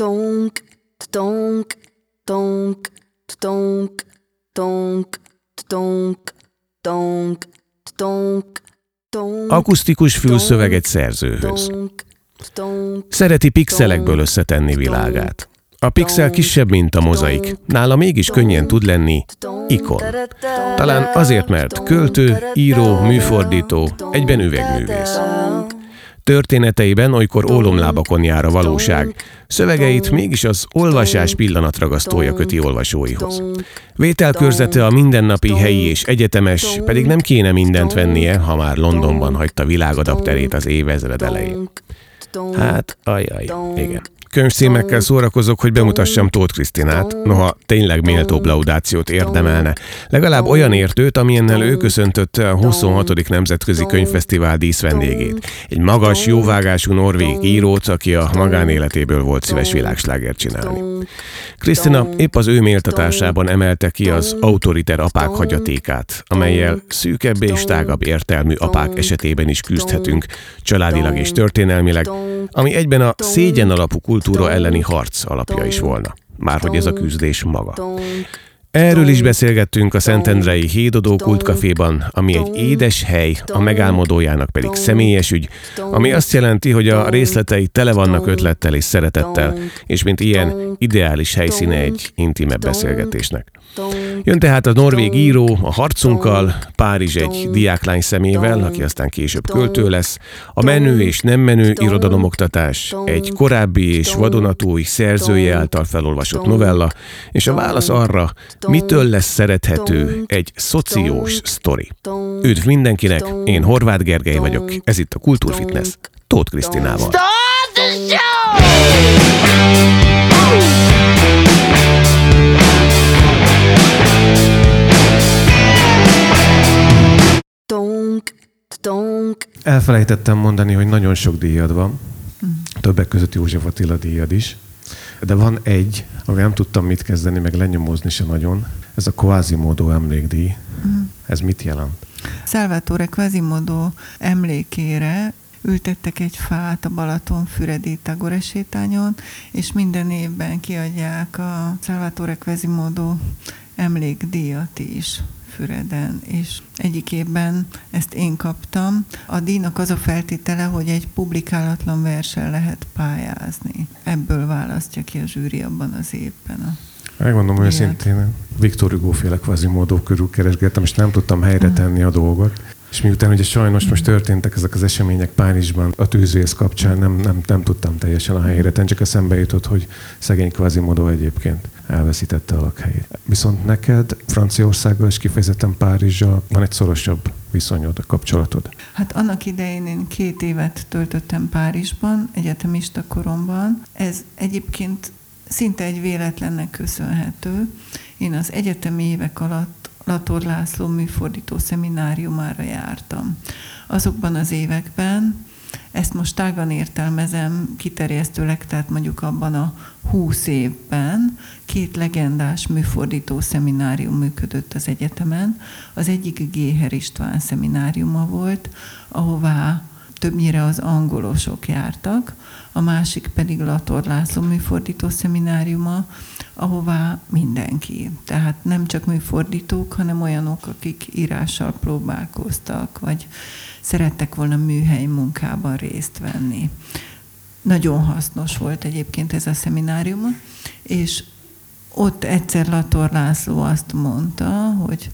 Tonk, tonk, tonk, tonk, tonk, tonk, tonk, tonk, tonk. Akusztikus fülszöveg egy szerzőhöz. Szereti pixelekből összetenni világát. A pixel kisebb, mint a mozaik, nála mégis könnyen tud lenni ikon. Talán azért, mert költő, író, műfordító, egyben üvegművész. Történeteiben olykor ólomlábakon jár a valóság, szövegeit mégis az olvasás pillanatragasztója köti olvasóihoz. Vételkörzete a mindennapi helyi és egyetemes, pedig nem kéne mindent vennie, ha már Londonban hagyta világadapterét az évezred elején. Hát, ajaj, igen. Könyvcímekkel szórakozok, hogy bemutassam Tóth Krisztinát, noha tényleg méltóbb laudációt érdemelne. Legalább olyan értőt, amilyennel ő köszöntötte a 26. Nemzetközi Könyvfesztivál díszvendégét. Egy magas, jóvágású norvég írót, aki a magánéletéből volt szíves világslágert csinálni. Krisztina épp az ő méltatásában emelte ki az autoriter apák hagyatékát, amelyel szűkebb és tágabb értelmű apák esetében is küzdhetünk, családilag és történelmileg, ami egyben a szégyen alapú kultúra elleni harc alapja is volna. Márhogy ez a küzdés maga. Erről is beszélgettünk a Szentendrei Hédodó kultkaféban, ami egy édes hely, a megálmodójának pedig személyes ügy, ami azt jelenti, hogy a részletei tele vannak ötlettel és szeretettel, és mint ilyen ideális helyszíne egy intimebb beszélgetésnek. Jön tehát a norvég író a harcunkkal, Párizs egy diáklány szemével, aki aztán később költő lesz, a menő és nem menő irodalomoktatás, egy korábbi és vadonatúj szerzője által felolvasott novella, és a válasz arra, mitől lesz szerethető egy szociós sztori. Üdv mindenkinek, én Horváth Gergely vagyok, ez itt a Kultúrfitness, Tóth Krisztinával. Start the show! Elfelejtettem mondani, hogy nagyon sok díjad van. Többek között József Attila díjad is. De van egy, ami nem tudtam mit kezdeni, meg lenyomozni se nagyon. Ez a Quasimodo emlékdíj. Mm. Ez mit jelent? Salvatore Quasimodo emlékére ültettek egy fát a Balaton Füredi Tagoresétányon, és minden évben kiadják a Salvatore Quasimodo emlékdíjat is. Füreden, és egyik évben ezt én kaptam. A díjnak az a feltétele, hogy egy publikálatlan versen lehet pályázni. Ebből választja ki a zsűri abban az évben a Megmondom őszintén, Viktor Hugo féle módó körül keresgettem, és nem tudtam helyre tenni a dolgot. És miután ugye sajnos most történtek ezek az események Párizsban, a tűzvész kapcsán nem, nem, nem tudtam teljesen a helyére tenni, csak eszembe jutott, hogy szegény Quasimodo egyébként elveszítette a lakhelyét. Viszont neked Franciaországgal és kifejezetten Párizsal van egy szorosabb viszonyod, a kapcsolatod? Hát annak idején én két évet töltöttem Párizsban, egyetemista koromban. Ez egyébként szinte egy véletlennek köszönhető. Én az egyetemi évek alatt Lator László műfordító szemináriumára jártam. Azokban az években ezt most tágan értelmezem kiterjesztőleg, tehát mondjuk abban a húsz évben két legendás műfordító szeminárium működött az egyetemen. Az egyik Géher István szemináriuma volt, ahová többnyire az angolosok jártak, a másik pedig Lator László műfordító szemináriuma, ahová mindenki. Tehát nem csak műfordítók, hanem olyanok, akik írással próbálkoztak, vagy szerettek volna műhely munkában részt venni. Nagyon hasznos volt egyébként ez a szeminárium, és ott egyszer Lator László azt mondta, hogy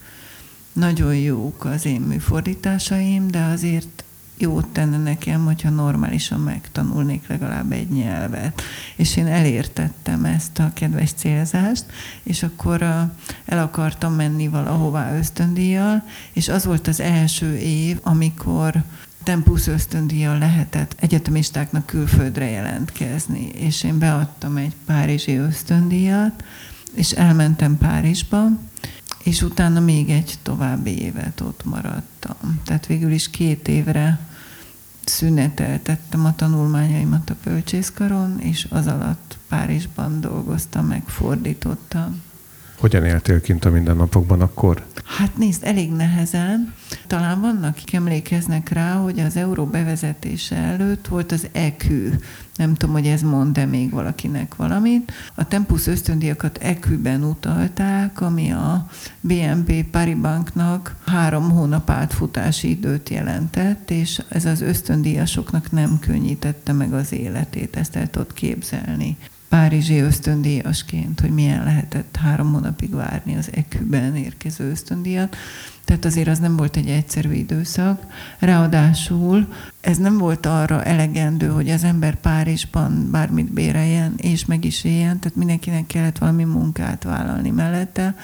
nagyon jók az én műfordításaim, de azért jót tenne nekem, hogyha normálisan megtanulnék legalább egy nyelvet. És én elértettem ezt a kedves célzást, és akkor el akartam menni valahová ösztöndíjjal, és az volt az első év, amikor Tempus ösztöndíjjal lehetett egyetemistáknak külföldre jelentkezni, és én beadtam egy párizsi ösztöndíjat, és elmentem Párizsba, és utána még egy további évet ott maradtam. Tehát végül is két évre szüneteltettem a tanulmányaimat a bölcsészkaron, és az alatt Párizsban dolgoztam, meg fordítottam. Hogyan éltél kint a mindennapokban akkor? Hát nézd, elég nehezen. Talán vannak, akik emlékeznek rá, hogy az euró bevezetése előtt volt az EQ. Nem tudom, hogy ez mond-e még valakinek valamit. A Tempus ösztöndiakat EQ-ben utalták, ami a BNP Paribanknak három hónap átfutási időt jelentett, és ez az ösztöndíjasoknak nem könnyítette meg az életét. Ezt el tudod képzelni. Párizsi ösztöndíjasként, hogy milyen lehetett három hónapig várni az eküben érkező ösztöndíjat. Tehát azért az nem volt egy egyszerű időszak. Ráadásul ez nem volt arra elegendő, hogy az ember Párizsban bármit béreljen, és meg is éljen, tehát mindenkinek kellett valami munkát vállalni mellette.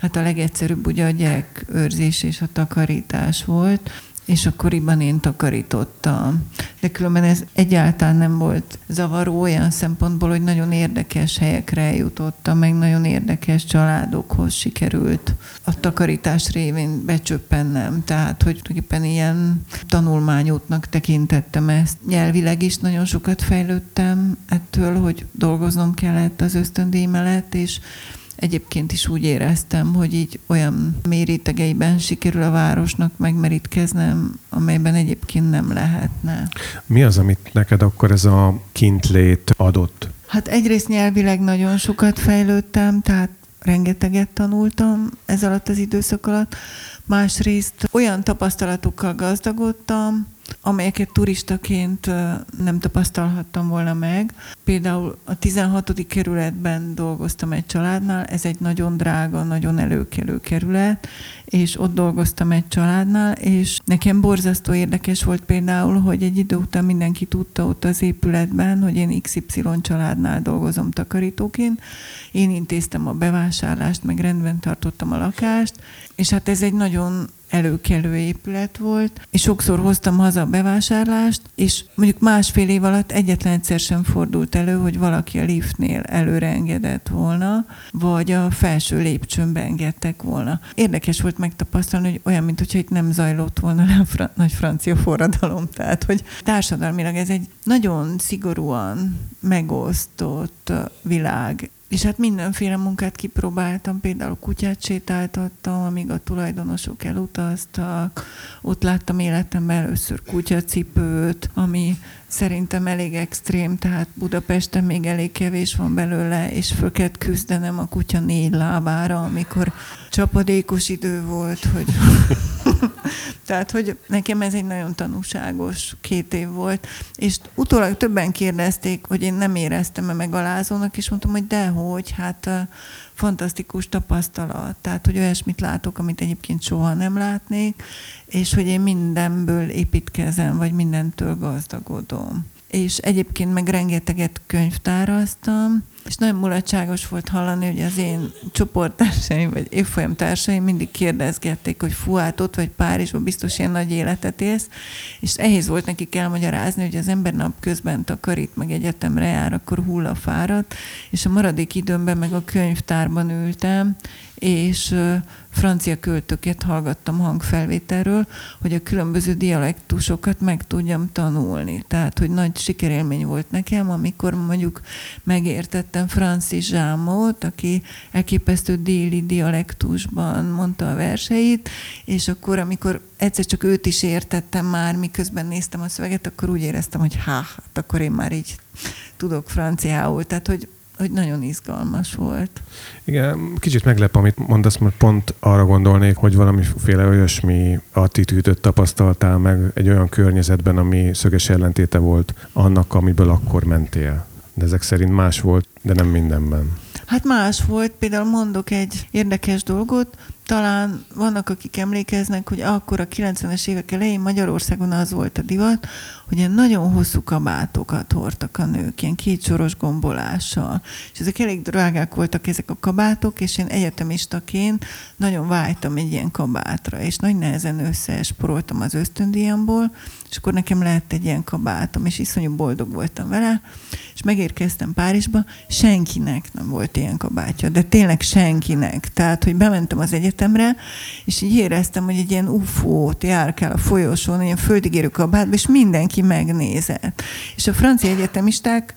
Hát a legegyszerűbb ugye a gyerekőrzés és a takarítás volt, és akkoriban én takarítottam. De különben ez egyáltalán nem volt zavaró olyan szempontból, hogy nagyon érdekes helyekre eljutottam, meg nagyon érdekes családokhoz sikerült a takarítás révén becsöppennem. Tehát, hogy tulajdonképpen ilyen tanulmányútnak tekintettem ezt. Nyelvileg is nagyon sokat fejlődtem ettől, hogy dolgoznom kellett az ösztöndíj mellett, és Egyébként is úgy éreztem, hogy így olyan mérétegeiben sikerül a városnak megmerítkeznem, amelyben egyébként nem lehetne. Mi az, amit neked akkor ez a kintlét adott? Hát egyrészt nyelvileg nagyon sokat fejlődtem, tehát rengeteget tanultam ez alatt az időszak alatt. Másrészt olyan tapasztalatokkal gazdagodtam, amelyeket turistaként nem tapasztalhattam volna meg. Például a 16. kerületben dolgoztam egy családnál, ez egy nagyon drága, nagyon előkelő kerület, és ott dolgoztam egy családnál, és nekem borzasztó érdekes volt például, hogy egy idő után mindenki tudta ott az épületben, hogy én XY családnál dolgozom takarítóként. Én intéztem a bevásárlást, meg rendben tartottam a lakást, és hát ez egy nagyon előkelő épület volt, és sokszor hoztam haza a bevásárlást, és mondjuk másfél év alatt egyetlen egyszer sem fordult elő, hogy valaki a liftnél előre engedett volna, vagy a felső lépcsőn engedtek volna. Érdekes volt megtapasztalni, hogy olyan, mintha itt nem zajlott volna le a fra- nagy francia forradalom. Tehát, hogy társadalmilag ez egy nagyon szigorúan megosztott világ és hát mindenféle munkát kipróbáltam, például kutyát sétáltattam, amíg a tulajdonosok elutaztak. Ott láttam életemben először kutyacipőt, ami szerintem elég extrém, tehát Budapesten még elég kevés van belőle, és föl kellett küzdenem a kutya négy lábára, amikor csapadékos idő volt, hogy tehát, hogy nekem ez egy nagyon tanúságos két év volt, és utólag többen kérdezték, hogy én nem éreztem-e megalázónak, és mondtam, hogy dehogy, hát fantasztikus tapasztalat, tehát, hogy olyasmit látok, amit egyébként soha nem látnék, és hogy én mindenből építkezem, vagy mindentől gazdagodom. És egyébként meg rengeteget könyvtáraztam, és nagyon mulatságos volt hallani, hogy az én csoporttársaim, vagy évfolyamtársaim mindig kérdezgették, hogy fú, hát ott vagy Párizsban biztos ilyen nagy életet élsz, és ehhez volt nekik elmagyarázni, hogy az ember nap közben takarít, meg egyetemre jár, akkor hullafáradt, és a maradék időmben meg a könyvtárban ültem, és francia költöket hallgattam hangfelvételről, hogy a különböző dialektusokat meg tudjam tanulni. Tehát, hogy nagy sikerélmény volt nekem, amikor mondjuk megértettem Francis Zsámot, aki elképesztő déli dialektusban mondta a verseit, és akkor, amikor egyszer csak őt is értettem már, miközben néztem a szöveget, akkor úgy éreztem, hogy há, hát akkor én már így tudok franciául. Tehát, hogy hogy nagyon izgalmas volt. Igen, kicsit meglep, amit mondasz, mert pont arra gondolnék, hogy valamiféle olyasmi attitűdöt tapasztaltál meg egy olyan környezetben, ami szöges ellentéte volt annak, amiből akkor mentél. De ezek szerint más volt, de nem mindenben. Hát más volt, például mondok egy érdekes dolgot, talán vannak, akik emlékeznek, hogy akkor a 90-es évek elején Magyarországon az volt a divat, hogy ilyen nagyon hosszú kabátokat hordtak a nők, ilyen kétsoros gombolással. És ezek elég drágák voltak ezek a kabátok, és én egyetemistaként nagyon vágytam egy ilyen kabátra, és nagy nehezen összeesporoltam az ösztöndíjamból, és akkor nekem lett egy ilyen kabátom, és iszonyú boldog voltam vele, és megérkeztem Párizsba, senkinek nem volt ilyen kabátja, de tényleg senkinek. Tehát, hogy bementem az egyetemre, és így éreztem, hogy egy ilyen ufót járkál a folyosón, ilyen földigérő kabátba, és mindenki megnézett. És a francia egyetemisták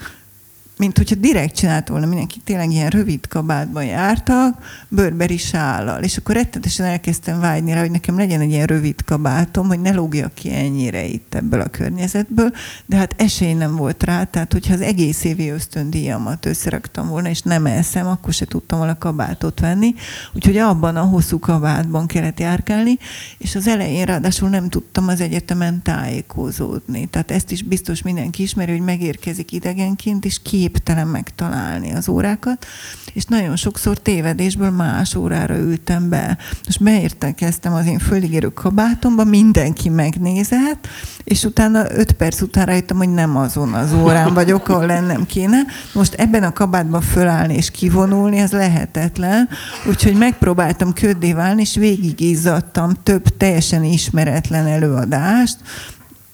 mint hogyha direkt csinált volna mindenki, tényleg ilyen rövid kabátban jártak, bőrberi sállal, és akkor rettetesen elkezdtem vágyni rá, hogy nekem legyen egy ilyen rövid kabátom, hogy ne lógjak ki ennyire itt ebből a környezetből, de hát esély nem volt rá, tehát hogyha az egész évi ösztöndíjamat összeraktam volna, és nem elszem, akkor se tudtam volna kabátot venni, úgyhogy abban a hosszú kabátban kellett járkálni, és az elején ráadásul nem tudtam az egyetemen tájékozódni. Tehát ezt is biztos mindenki ismeri, hogy megérkezik idegenként, és képtelen megtalálni az órákat, és nagyon sokszor tévedésből más órára ültem be. Most beértekeztem az én föligérő kabátomba, mindenki megnézett, és utána öt perc után rájöttem, hogy nem azon az órán vagyok, ahol lennem kéne. Most ebben a kabátban fölállni és kivonulni, ez lehetetlen. Úgyhogy megpróbáltam köddé válni, és végigízzadtam több teljesen ismeretlen előadást,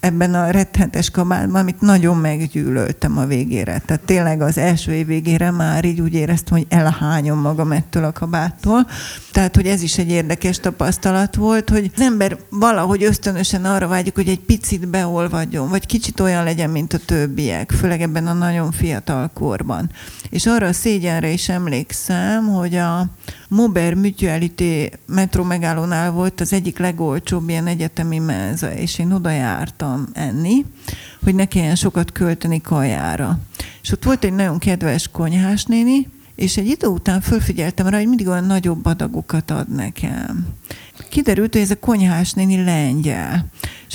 ebben a rettenetes kabátban, amit nagyon meggyűlöltem a végére. Tehát tényleg az első év végére már így úgy éreztem, hogy elhányom magam ettől a kabáttól. Tehát, hogy ez is egy érdekes tapasztalat volt, hogy az ember valahogy ösztönösen arra vágyik, hogy egy picit beolvadjon, vagy kicsit olyan legyen, mint a többiek, főleg ebben a nagyon fiatal korban. És arra a szégyenre is emlékszem, hogy a Mober Mutualité metró megállónál volt az egyik legolcsóbb ilyen egyetemi menza, és én oda jártam enni, hogy ne kelljen sokat költeni kajára. És ott volt egy nagyon kedves konyhás néni, és egy idő után fölfigyeltem rá, hogy mindig olyan nagyobb adagokat ad nekem. Kiderült, hogy ez a konyhás néni lengyel.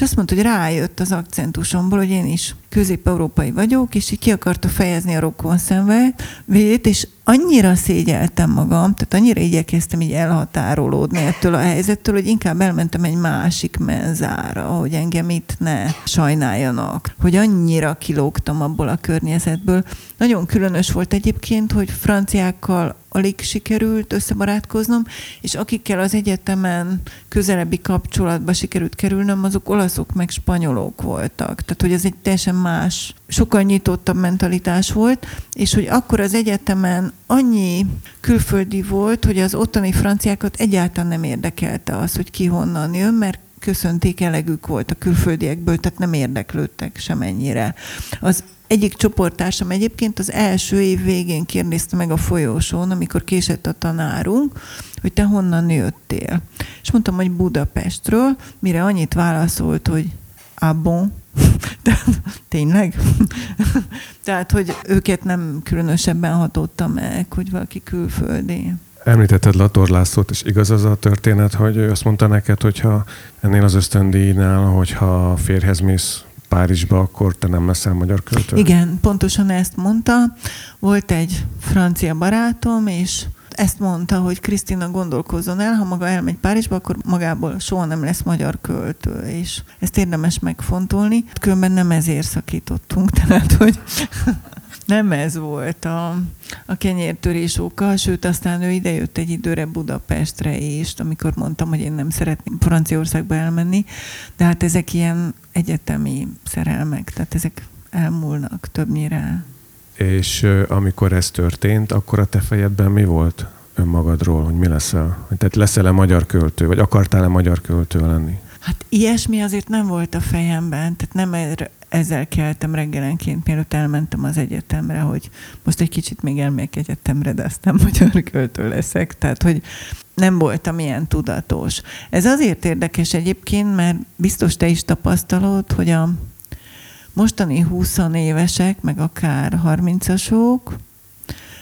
És azt mondta, hogy rájött az akcentusomból, hogy én is közép-európai vagyok, és így ki akarta fejezni a rokon szenvedét, és annyira szégyeltem magam, tehát annyira igyekeztem így elhatárolódni ettől a helyzettől, hogy inkább elmentem egy másik menzára, hogy engem itt ne sajnáljanak, hogy annyira kilógtam abból a környezetből. Nagyon különös volt egyébként, hogy franciákkal alig sikerült összebarátkoznom, és akikkel az egyetemen közelebbi kapcsolatba sikerült kerülnöm, azok olaszok meg spanyolok voltak. Tehát, hogy ez egy teljesen más, sokkal nyitottabb mentalitás volt, és hogy akkor az egyetemen annyi külföldi volt, hogy az ottani franciákat egyáltalán nem érdekelte az, hogy ki honnan jön, mert köszönték elegük volt a külföldiekből, tehát nem érdeklődtek semennyire. Az egyik csoporttársam egyébként az első év végén kérdezte meg a folyósón, amikor késett a tanárunk, hogy te honnan jöttél. És mondtam, hogy Budapestről, mire annyit válaszolt, hogy ah bon, de, tényleg? Tehát, hogy őket nem különösebben hatotta meg, hogy valaki külföldi. Említetted Lator Lászlót, és igaz az a történet, hogy ő azt mondta neked, hogyha ennél az ösztöndíjnál, hogyha férhez mész Párizsba, akkor te nem leszel magyar költő? Igen, pontosan ezt mondta. Volt egy francia barátom, és ezt mondta, hogy Krisztina gondolkozzon el, ha maga elmegy Párizsba, akkor magából soha nem lesz magyar költő, és ezt érdemes megfontolni. Különben nem ezért szakítottunk, tehát hogy nem ez volt a, a kenyértörés oka, sőt aztán ő idejött egy időre Budapestre is, amikor mondtam, hogy én nem szeretném Franciaországba elmenni, de hát ezek ilyen egyetemi szerelmek, tehát ezek elmúlnak többnyire. És amikor ez történt, akkor a te fejedben mi volt önmagadról, hogy mi leszel? Tehát leszel-e magyar költő, vagy akartál-e magyar költő lenni? Hát ilyesmi azért nem volt a fejemben, tehát nem erre, ezzel keltem reggelenként, mielőtt elmentem az egyetemre, hogy most egy kicsit még elmegyek egyetemre, de aztán magyar költő leszek. Tehát, hogy nem voltam ilyen tudatos. Ez azért érdekes egyébként, mert biztos te is tapasztalod, hogy a mostani 20 évesek, meg akár 30-asok,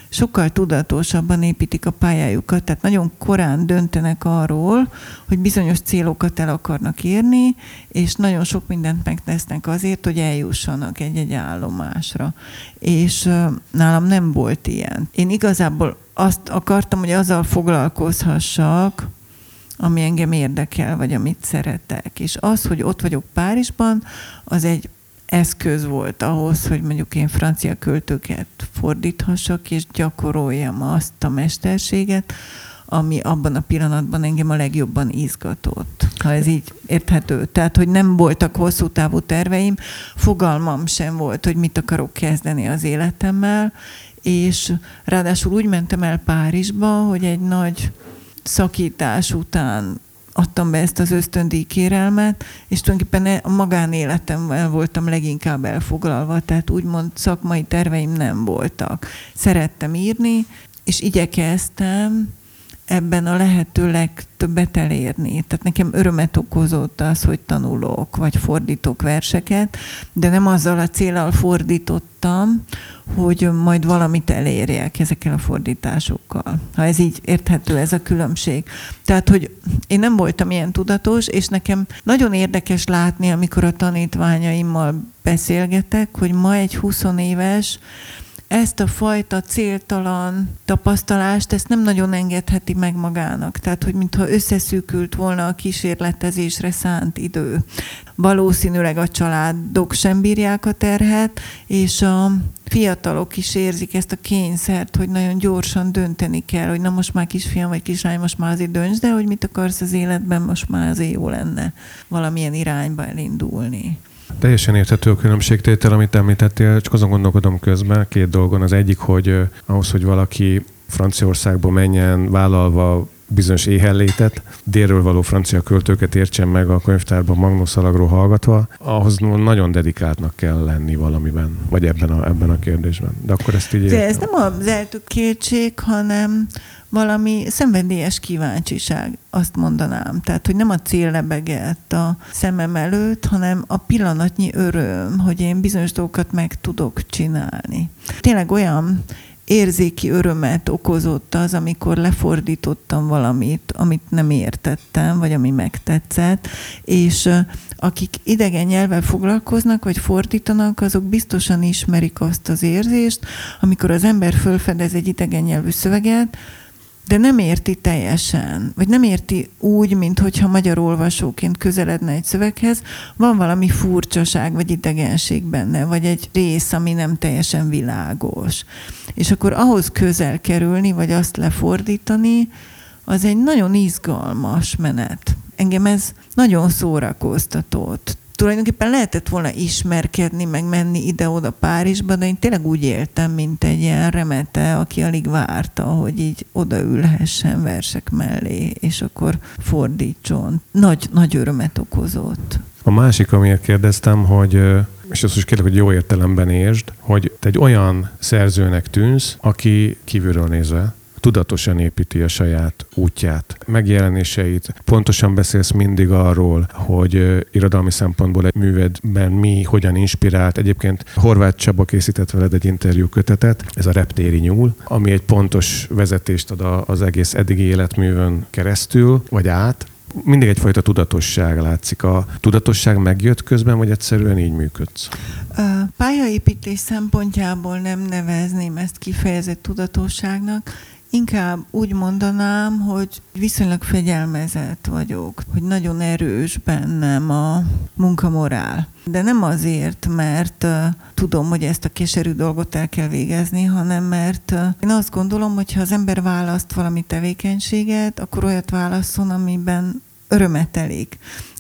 sokkal tudatosabban építik a pályájukat, tehát nagyon korán döntenek arról, hogy bizonyos célokat el akarnak érni, és nagyon sok mindent megtesznek azért, hogy eljussanak egy-egy állomásra. És nálam nem volt ilyen. Én igazából azt akartam, hogy azzal foglalkozhassak, ami engem érdekel, vagy amit szeretek. És az, hogy ott vagyok Párizsban, az egy eszköz volt ahhoz, hogy mondjuk én francia költőket fordíthassak, és gyakoroljam azt a mesterséget, ami abban a pillanatban engem a legjobban izgatott. Ha ez így érthető. Tehát, hogy nem voltak hosszú távú terveim, fogalmam sem volt, hogy mit akarok kezdeni az életemmel, és ráadásul úgy mentem el Párizsba, hogy egy nagy szakítás után adtam be ezt az ösztöndíj kérelmet, és tulajdonképpen a magánéletemmel voltam leginkább elfoglalva, tehát úgymond szakmai terveim nem voltak. Szerettem írni, és igyekeztem ebben a lehető legtöbbet elérni. Tehát nekem örömet okozott az, hogy tanulok, vagy fordítok verseket, de nem azzal a célral fordítottam, hogy majd valamit elérjek ezekkel a fordításokkal. Ha ez így érthető, ez a különbség. Tehát, hogy én nem voltam ilyen tudatos, és nekem nagyon érdekes látni, amikor a tanítványaimmal beszélgetek, hogy ma egy 20 éves ezt a fajta céltalan tapasztalást, ezt nem nagyon engedheti meg magának. Tehát, hogy mintha összeszűkült volna a kísérletezésre szánt idő. Valószínűleg a családok sem bírják a terhet, és a fiatalok is érzik ezt a kényszert, hogy nagyon gyorsan dönteni kell, hogy na most már kisfiam vagy kislány, most már azért dönts, de hogy mit akarsz az életben, most már azért jó lenne valamilyen irányba elindulni. Teljesen érthető a különbségtétel, amit említettél, csak azon gondolkodom közben két dolgon. Az egyik, hogy ahhoz, hogy valaki Franciaországba menjen vállalva bizonyos éhellétet, délről való francia költőket értsen meg a könyvtárban Magnus Alagról hallgatva, ahhoz nagyon dedikáltnak kell lenni valamiben, vagy ebben a, ebben a kérdésben. De akkor ezt így De ez nem az eltökéltség, hanem valami szenvedélyes kíváncsiság, azt mondanám. Tehát, hogy nem a cél lebegett a szemem előtt, hanem a pillanatnyi öröm, hogy én bizonyos dolgokat meg tudok csinálni. Tényleg olyan érzéki örömet okozott az, amikor lefordítottam valamit, amit nem értettem, vagy ami megtetszett, és akik idegen nyelvvel foglalkoznak, vagy fordítanak, azok biztosan ismerik azt az érzést, amikor az ember fölfedez egy idegen nyelvű szöveget, de nem érti teljesen, vagy nem érti úgy, mint hogyha magyar olvasóként közeledne egy szöveghez, van valami furcsaság, vagy idegenség benne, vagy egy rész, ami nem teljesen világos. És akkor ahhoz közel kerülni, vagy azt lefordítani, az egy nagyon izgalmas menet. Engem ez nagyon szórakoztatott tulajdonképpen lehetett volna ismerkedni, meg menni ide-oda Párizsba, de én tényleg úgy éltem, mint egy ilyen remete, aki alig várta, hogy így odaülhessen versek mellé, és akkor fordítson. Nagy, nagy örömet okozott. A másik, amiért kérdeztem, hogy és azt is kérlek, hogy jó értelemben értsd, hogy te egy olyan szerzőnek tűnsz, aki kívülről nézve tudatosan építi a saját útját, megjelenéseit. Pontosan beszélsz mindig arról, hogy irodalmi szempontból egy művedben mi hogyan inspirált. Egyébként Horváth Csaba készített veled egy interjú kötetet, ez a Reptéri nyúl, ami egy pontos vezetést ad az egész eddigi életművön keresztül, vagy át, mindig egyfajta tudatosság látszik. A tudatosság megjött közben, vagy egyszerűen így működsz? A pályaépítés szempontjából nem nevezném ezt kifejezett tudatosságnak. Inkább úgy mondanám, hogy viszonylag fegyelmezett vagyok, hogy nagyon erős bennem a munkamorál. De nem azért, mert tudom, hogy ezt a keserű dolgot el kell végezni, hanem mert én azt gondolom, hogy ha az ember választ valami tevékenységet, akkor olyat válaszol, amiben örömet elég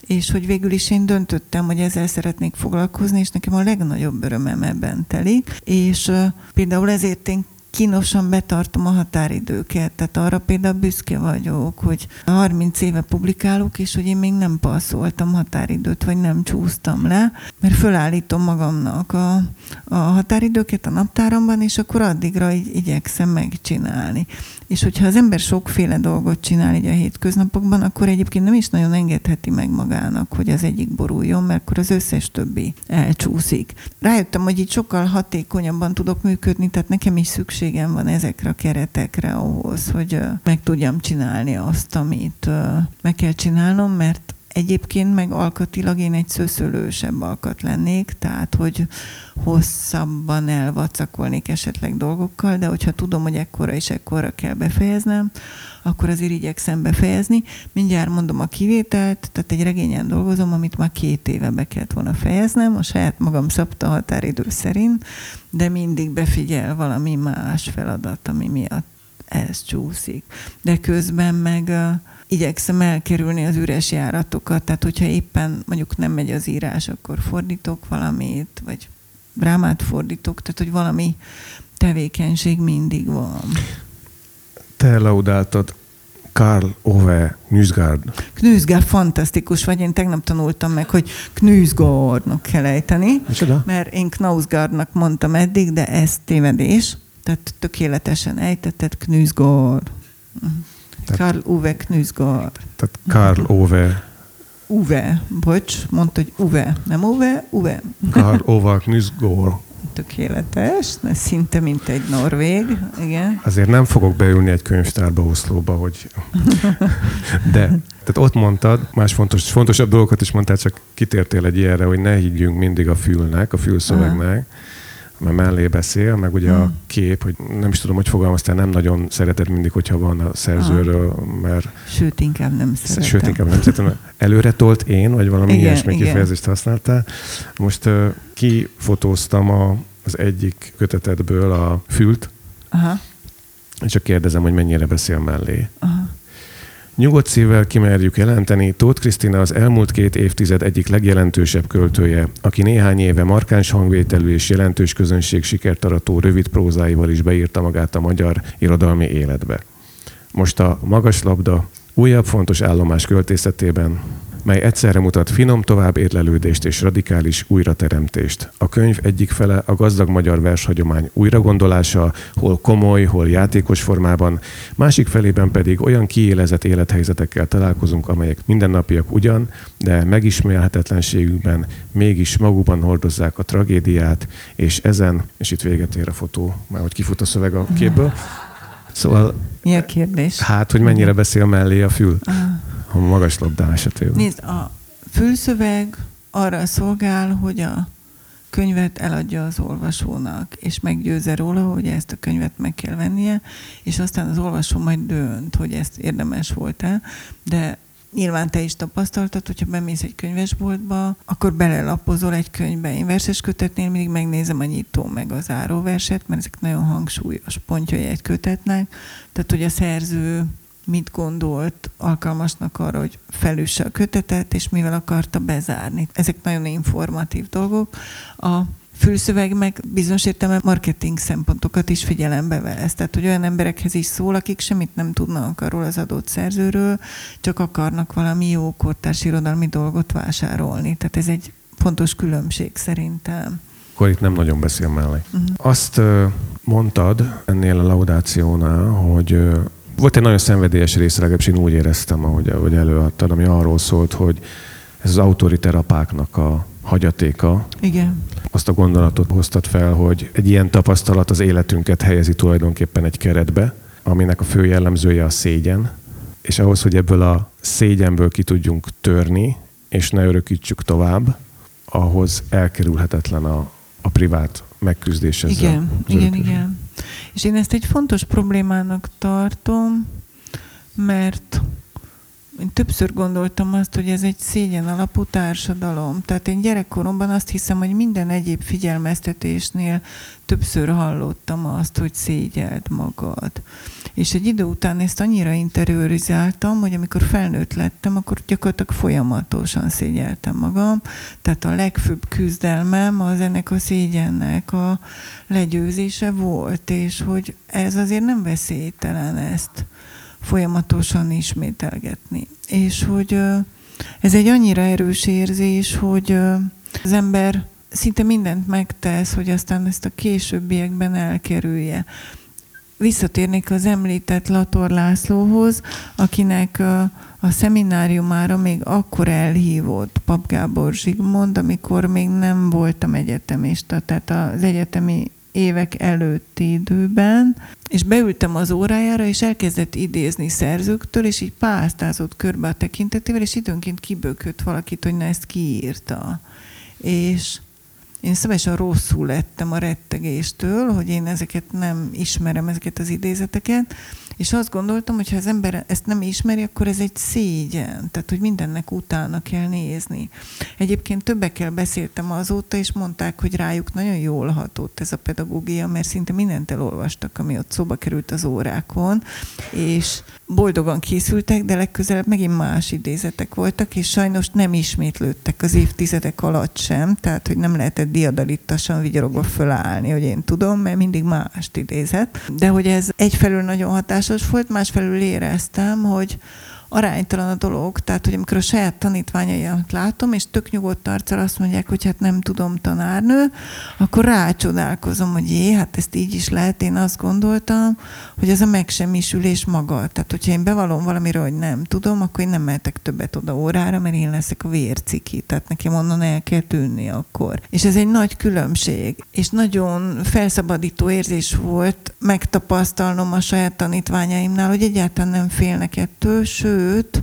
és hogy végül is én döntöttem, hogy ezzel szeretnék foglalkozni, és nekem a legnagyobb örömem ebben telik, és uh, például ezért én kínosan betartom a határidőket, tehát arra például büszke vagyok, hogy 30 éve publikálok, és hogy én még nem passzoltam határidőt, vagy nem csúsztam le, mert fölállítom magamnak a, a határidőket a naptáramban, és akkor addigra így igyekszem megcsinálni. És hogyha az ember sokféle dolgot csinál így a hétköznapokban, akkor egyébként nem is nagyon engedheti meg magának, hogy az egyik boruljon, mert akkor az összes többi elcsúszik. Rájöttem, hogy így sokkal hatékonyabban tudok működni, tehát nekem is szükségem van ezekre a keretekre ahhoz, hogy meg tudjam csinálni azt, amit meg kell csinálnom, mert Egyébként meg alkatilag én egy szőszölősebb alkat lennék, tehát hogy hosszabban elvacakolnék esetleg dolgokkal, de hogyha tudom, hogy ekkora és ekkora kell befejeznem, akkor azért igyekszem befejezni. Mindjárt mondom a kivételt, tehát egy regényen dolgozom, amit már két éve be kellett volna fejeznem, a saját magam szabta határidő szerint, de mindig befigyel valami más feladat, ami miatt ez csúszik. De közben meg igyekszem elkerülni az üres járatokat, tehát hogyha éppen mondjuk nem megy az írás, akkor fordítok valamit, vagy drámát fordítok, tehát hogy valami tevékenység mindig van. Te laudáltad Karl Ove Knüsgaard. Knüsgaard fantasztikus vagy, én tegnap tanultam meg, hogy Knüsgaardnak kell ejteni, Micsoda? mert én Knausgaardnak mondtam eddig, de ez tévedés, tehát tökéletesen ejtetted Karl Uwe Knüsgaard. Tehát Karl Ove, Uwe, bocs, mondta, hogy Uwe, nem Uwe, Uwe. Karl Ove Knüsgaard. Tökéletes, de szinte mint egy norvég, igen. Azért nem fogok beülni egy könyvtárba Oszlóba, hogy... De, tehát ott mondtad, más fontos, fontosabb dolgokat is mondtál, csak kitértél egy ilyenre, hogy ne higgyünk mindig a fülnek, a fülszövegnek, mert mellé beszél, meg ugye a kép, hogy nem is tudom, hogy fogalmaztál, nem nagyon szereted mindig, hogyha van a szerzőről, mert Sőt, inkább nem szeretem. Sőt, inkább nem szeretem. Előre tolt én, vagy valami Igen, ilyesmi igen. kifejezést használtál. Most uh, kifotóztam a, az egyik kötetedből a fült, Aha, és csak kérdezem, hogy mennyire beszél mellé. aha. Nyugodt szívvel kimerjük jelenteni, Tóth Krisztina az elmúlt két évtized egyik legjelentősebb költője, aki néhány éve markáns hangvételű és jelentős közönség sikert arató rövid prózáival is beírta magát a magyar irodalmi életbe. Most a magaslabda újabb fontos állomás költészetében, mely egyszerre mutat finom tovább érlelődést és radikális újrateremtést. A könyv egyik fele a gazdag magyar vershagyomány újragondolása, hol komoly, hol játékos formában, másik felében pedig olyan kiélezett élethelyzetekkel találkozunk, amelyek mindennapiak ugyan, de megismerhetetlenségükben mégis magukban hordozzák a tragédiát, és ezen, és itt véget ér a fotó, már hogy kifut a szöveg a képből. Szóval, Mi a kérdés? hát, hogy mennyire beszél mellé a fül a magas labda esetében. Nézd, a fülszöveg arra szolgál, hogy a könyvet eladja az olvasónak, és meggyőzze róla, hogy ezt a könyvet meg kell vennie, és aztán az olvasó majd dönt, hogy ezt érdemes volt-e, de Nyilván te is tapasztaltad, hogyha bemész egy könyvesboltba, akkor belelapozol egy könyvbe. Én verses kötetnél mindig megnézem a nyitó meg az záróverset, mert ezek nagyon hangsúlyos pontjai egy kötetnek. Tehát, hogy a szerző mit gondolt alkalmasnak arra, hogy felüsse a kötetet, és mivel akarta bezárni. Ezek nagyon informatív dolgok. A fülszöveg meg bizonyos értelemben marketing szempontokat is figyelembe vesz. Tehát, hogy olyan emberekhez is szól, akik semmit nem tudnak arról az adott szerzőről, csak akarnak valami jó kortárs irodalmi dolgot vásárolni. Tehát ez egy fontos különbség szerintem. Akkor itt nem nagyon beszél mellé. Mhm. Azt mondtad ennél a laudációnál, hogy volt egy nagyon szenvedélyes része, legalábbis én úgy éreztem, ahogy, ahogy előadtad, ami arról szólt, hogy ez az autoriterapáknak a hagyatéka, Igen. azt a gondolatot hoztad fel, hogy egy ilyen tapasztalat az életünket helyezi tulajdonképpen egy keretbe, aminek a fő jellemzője a szégyen, és ahhoz, hogy ebből a szégyenből ki tudjunk törni, és ne örökítsük tovább, ahhoz elkerülhetetlen a, a privát megküzdés ezzel. Igen, igen, igen. És én ezt egy fontos problémának tartom, mert én többször gondoltam azt, hogy ez egy szégyen alapú társadalom. Tehát én gyerekkoromban azt hiszem, hogy minden egyéb figyelmeztetésnél többször hallottam azt, hogy szégyeld magad. És egy idő után ezt annyira interiorizáltam, hogy amikor felnőtt lettem, akkor gyakorlatilag folyamatosan szégyeltem magam. Tehát a legfőbb küzdelmem az ennek a szégyennek a legyőzése volt, és hogy ez azért nem veszélytelen ezt folyamatosan ismételgetni. És hogy ez egy annyira erős érzés, hogy az ember szinte mindent megtesz, hogy aztán ezt a későbbiekben elkerülje. Visszatérnék az említett Lator Lászlóhoz, akinek a szemináriumára még akkor elhívott Pap Gábor Zsigmond, amikor még nem voltam egyetemista, tehát az egyetemi évek előtti időben, és beültem az órájára, és elkezdett idézni szerzőktől, és így pásztázott körbe a tekintetével, és időnként kibökött valakit, hogy na ezt kiírta. És én szabályosan rosszul lettem a rettegéstől, hogy én ezeket nem ismerem, ezeket az idézeteket, és azt gondoltam, hogy ha az ember ezt nem ismeri, akkor ez egy szégyen, tehát hogy mindennek utána kell nézni. Egyébként többekkel beszéltem azóta, és mondták, hogy rájuk nagyon jól hatott ez a pedagógia, mert szinte mindent elolvastak, ami ott szóba került az órákon, és boldogan készültek, de legközelebb megint más idézetek voltak, és sajnos nem ismétlődtek az évtizedek alatt sem, tehát hogy nem lehetett diadalittasan vigyorogva fölállni, hogy én tudom, mert mindig mást idézett. De hogy ez egyfelől nagyon hatásos volt, másfelől éreztem, hogy aránytalan a dolog. Tehát, hogy amikor a saját tanítványaimat látom, és tök nyugodt arccal azt mondják, hogy hát nem tudom tanárnő, akkor rácsodálkozom, hogy jé, hát ezt így is lehet. Én azt gondoltam, hogy ez a megsemmisülés maga. Tehát, hogyha én bevallom valamiről, hogy nem tudom, akkor én nem mehetek többet oda órára, mert én leszek a vérciki. Tehát nekem onnan el kell tűnni akkor. És ez egy nagy különbség. És nagyon felszabadító érzés volt megtapasztalnom a saját tanítványaimnál, hogy egyáltalán nem félnek ettől, sőt, sőt,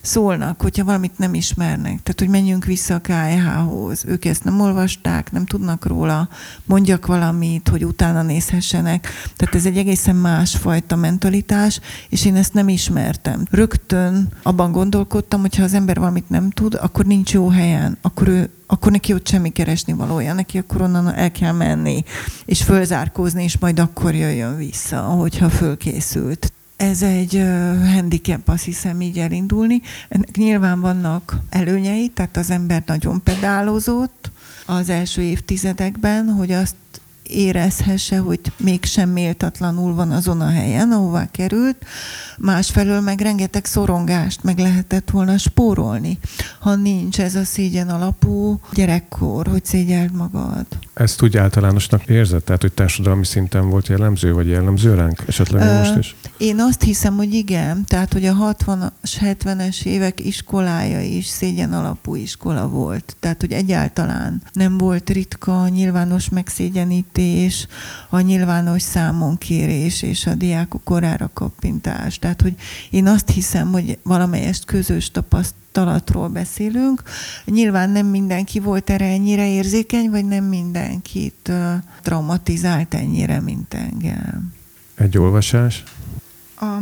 szólnak, hogyha valamit nem ismernek. Tehát, hogy menjünk vissza a KH-hoz. Ők ezt nem olvasták, nem tudnak róla, mondjak valamit, hogy utána nézhessenek. Tehát ez egy egészen másfajta mentalitás, és én ezt nem ismertem. Rögtön abban gondolkodtam, hogy ha az ember valamit nem tud, akkor nincs jó helyen, akkor ő akkor neki ott semmi keresni valója, neki akkor onnan el kell menni, és fölzárkózni, és majd akkor jöjjön vissza, ahogyha fölkészült ez egy handicap, azt hiszem így elindulni. Ennek nyilván vannak előnyei, tehát az ember nagyon pedálozott az első évtizedekben, hogy azt érezhesse, hogy mégsem méltatlanul van azon a helyen, ahová került. Másfelől meg rengeteg szorongást meg lehetett volna spórolni, ha nincs ez a szégyen alapú gyerekkor, hogy szégyeld magad. Ezt úgy általánosnak érzed? Tehát, hogy társadalmi szinten volt jellemző, vagy jellemző ránk esetleg Ö, most is? Én azt hiszem, hogy igen. Tehát, hogy a 60-as, 70-es évek iskolája is szégyen alapú iskola volt. Tehát, hogy egyáltalán nem volt ritka nyilvános megszégyenítés, a nyilvános számonkérés és a diákok korára kappintás. Tehát, hogy én azt hiszem, hogy valamelyest közös tapasztalat tapasztalatról beszélünk. Nyilván nem mindenki volt erre ennyire érzékeny, vagy nem mindenkit traumatizált ennyire, mint engem. Egy olvasás? A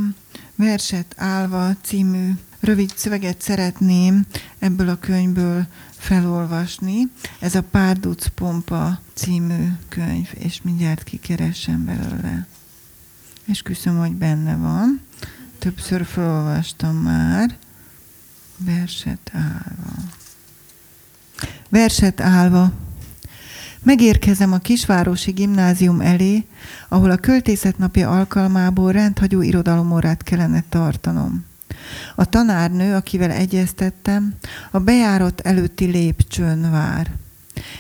Verset állva című rövid szöveget szeretném ebből a könyvből felolvasni. Ez a Párduc Pompa című könyv, és mindjárt kikeresem belőle. És köszönöm, hogy benne van. Többször felolvastam már. Verset állva. Verset állva. Megérkezem a kisvárosi gimnázium elé, ahol a költészet napja alkalmából rendhagyó irodalomórát kellene tartanom. A tanárnő, akivel egyeztettem, a bejárat előtti lépcsőn vár.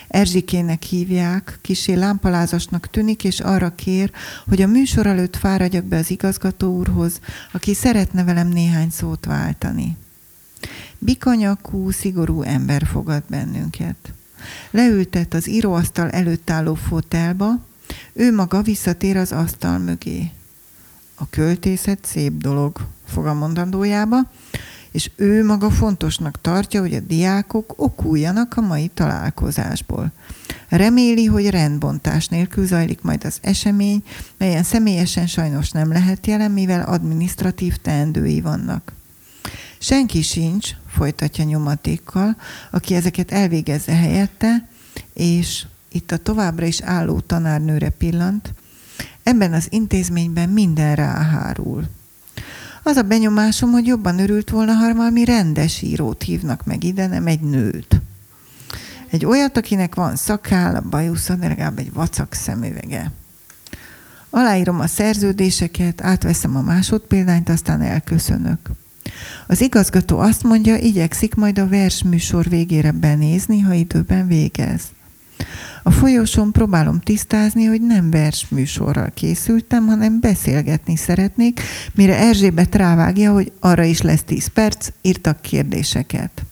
Erzsikének hívják, kisé lámpalázasnak tűnik, és arra kér, hogy a műsor előtt fáradjak be az igazgató úrhoz, aki szeretne velem néhány szót váltani. Bikanyakú, szigorú ember fogad bennünket. Leültet az íróasztal előtt álló fotelba, ő maga visszatér az asztal mögé. A költészet szép dolog, fog a mondandójába, és ő maga fontosnak tartja, hogy a diákok okuljanak a mai találkozásból. Reméli, hogy rendbontás nélkül zajlik majd az esemény, melyen személyesen sajnos nem lehet jelen, mivel administratív teendői vannak. Senki sincs, folytatja nyomatékkal, aki ezeket elvégezze helyette, és itt a továbbra is álló tanárnőre pillant, ebben az intézményben minden ráhárul. Az a benyomásom, hogy jobban örült volna, ha valami rendes írót hívnak meg ide, nem egy nőt. Egy olyat, akinek van szakáll, bajusza, de legalább egy vacak szemüvege. Aláírom a szerződéseket, átveszem a másodpéldányt, aztán elköszönök. Az igazgató azt mondja, igyekszik majd a versműsor végére benézni, ha időben végez. A folyosón próbálom tisztázni, hogy nem versműsorral készültem, hanem beszélgetni szeretnék, mire Erzsébet rávágja, hogy arra is lesz 10 perc, írtak kérdéseket.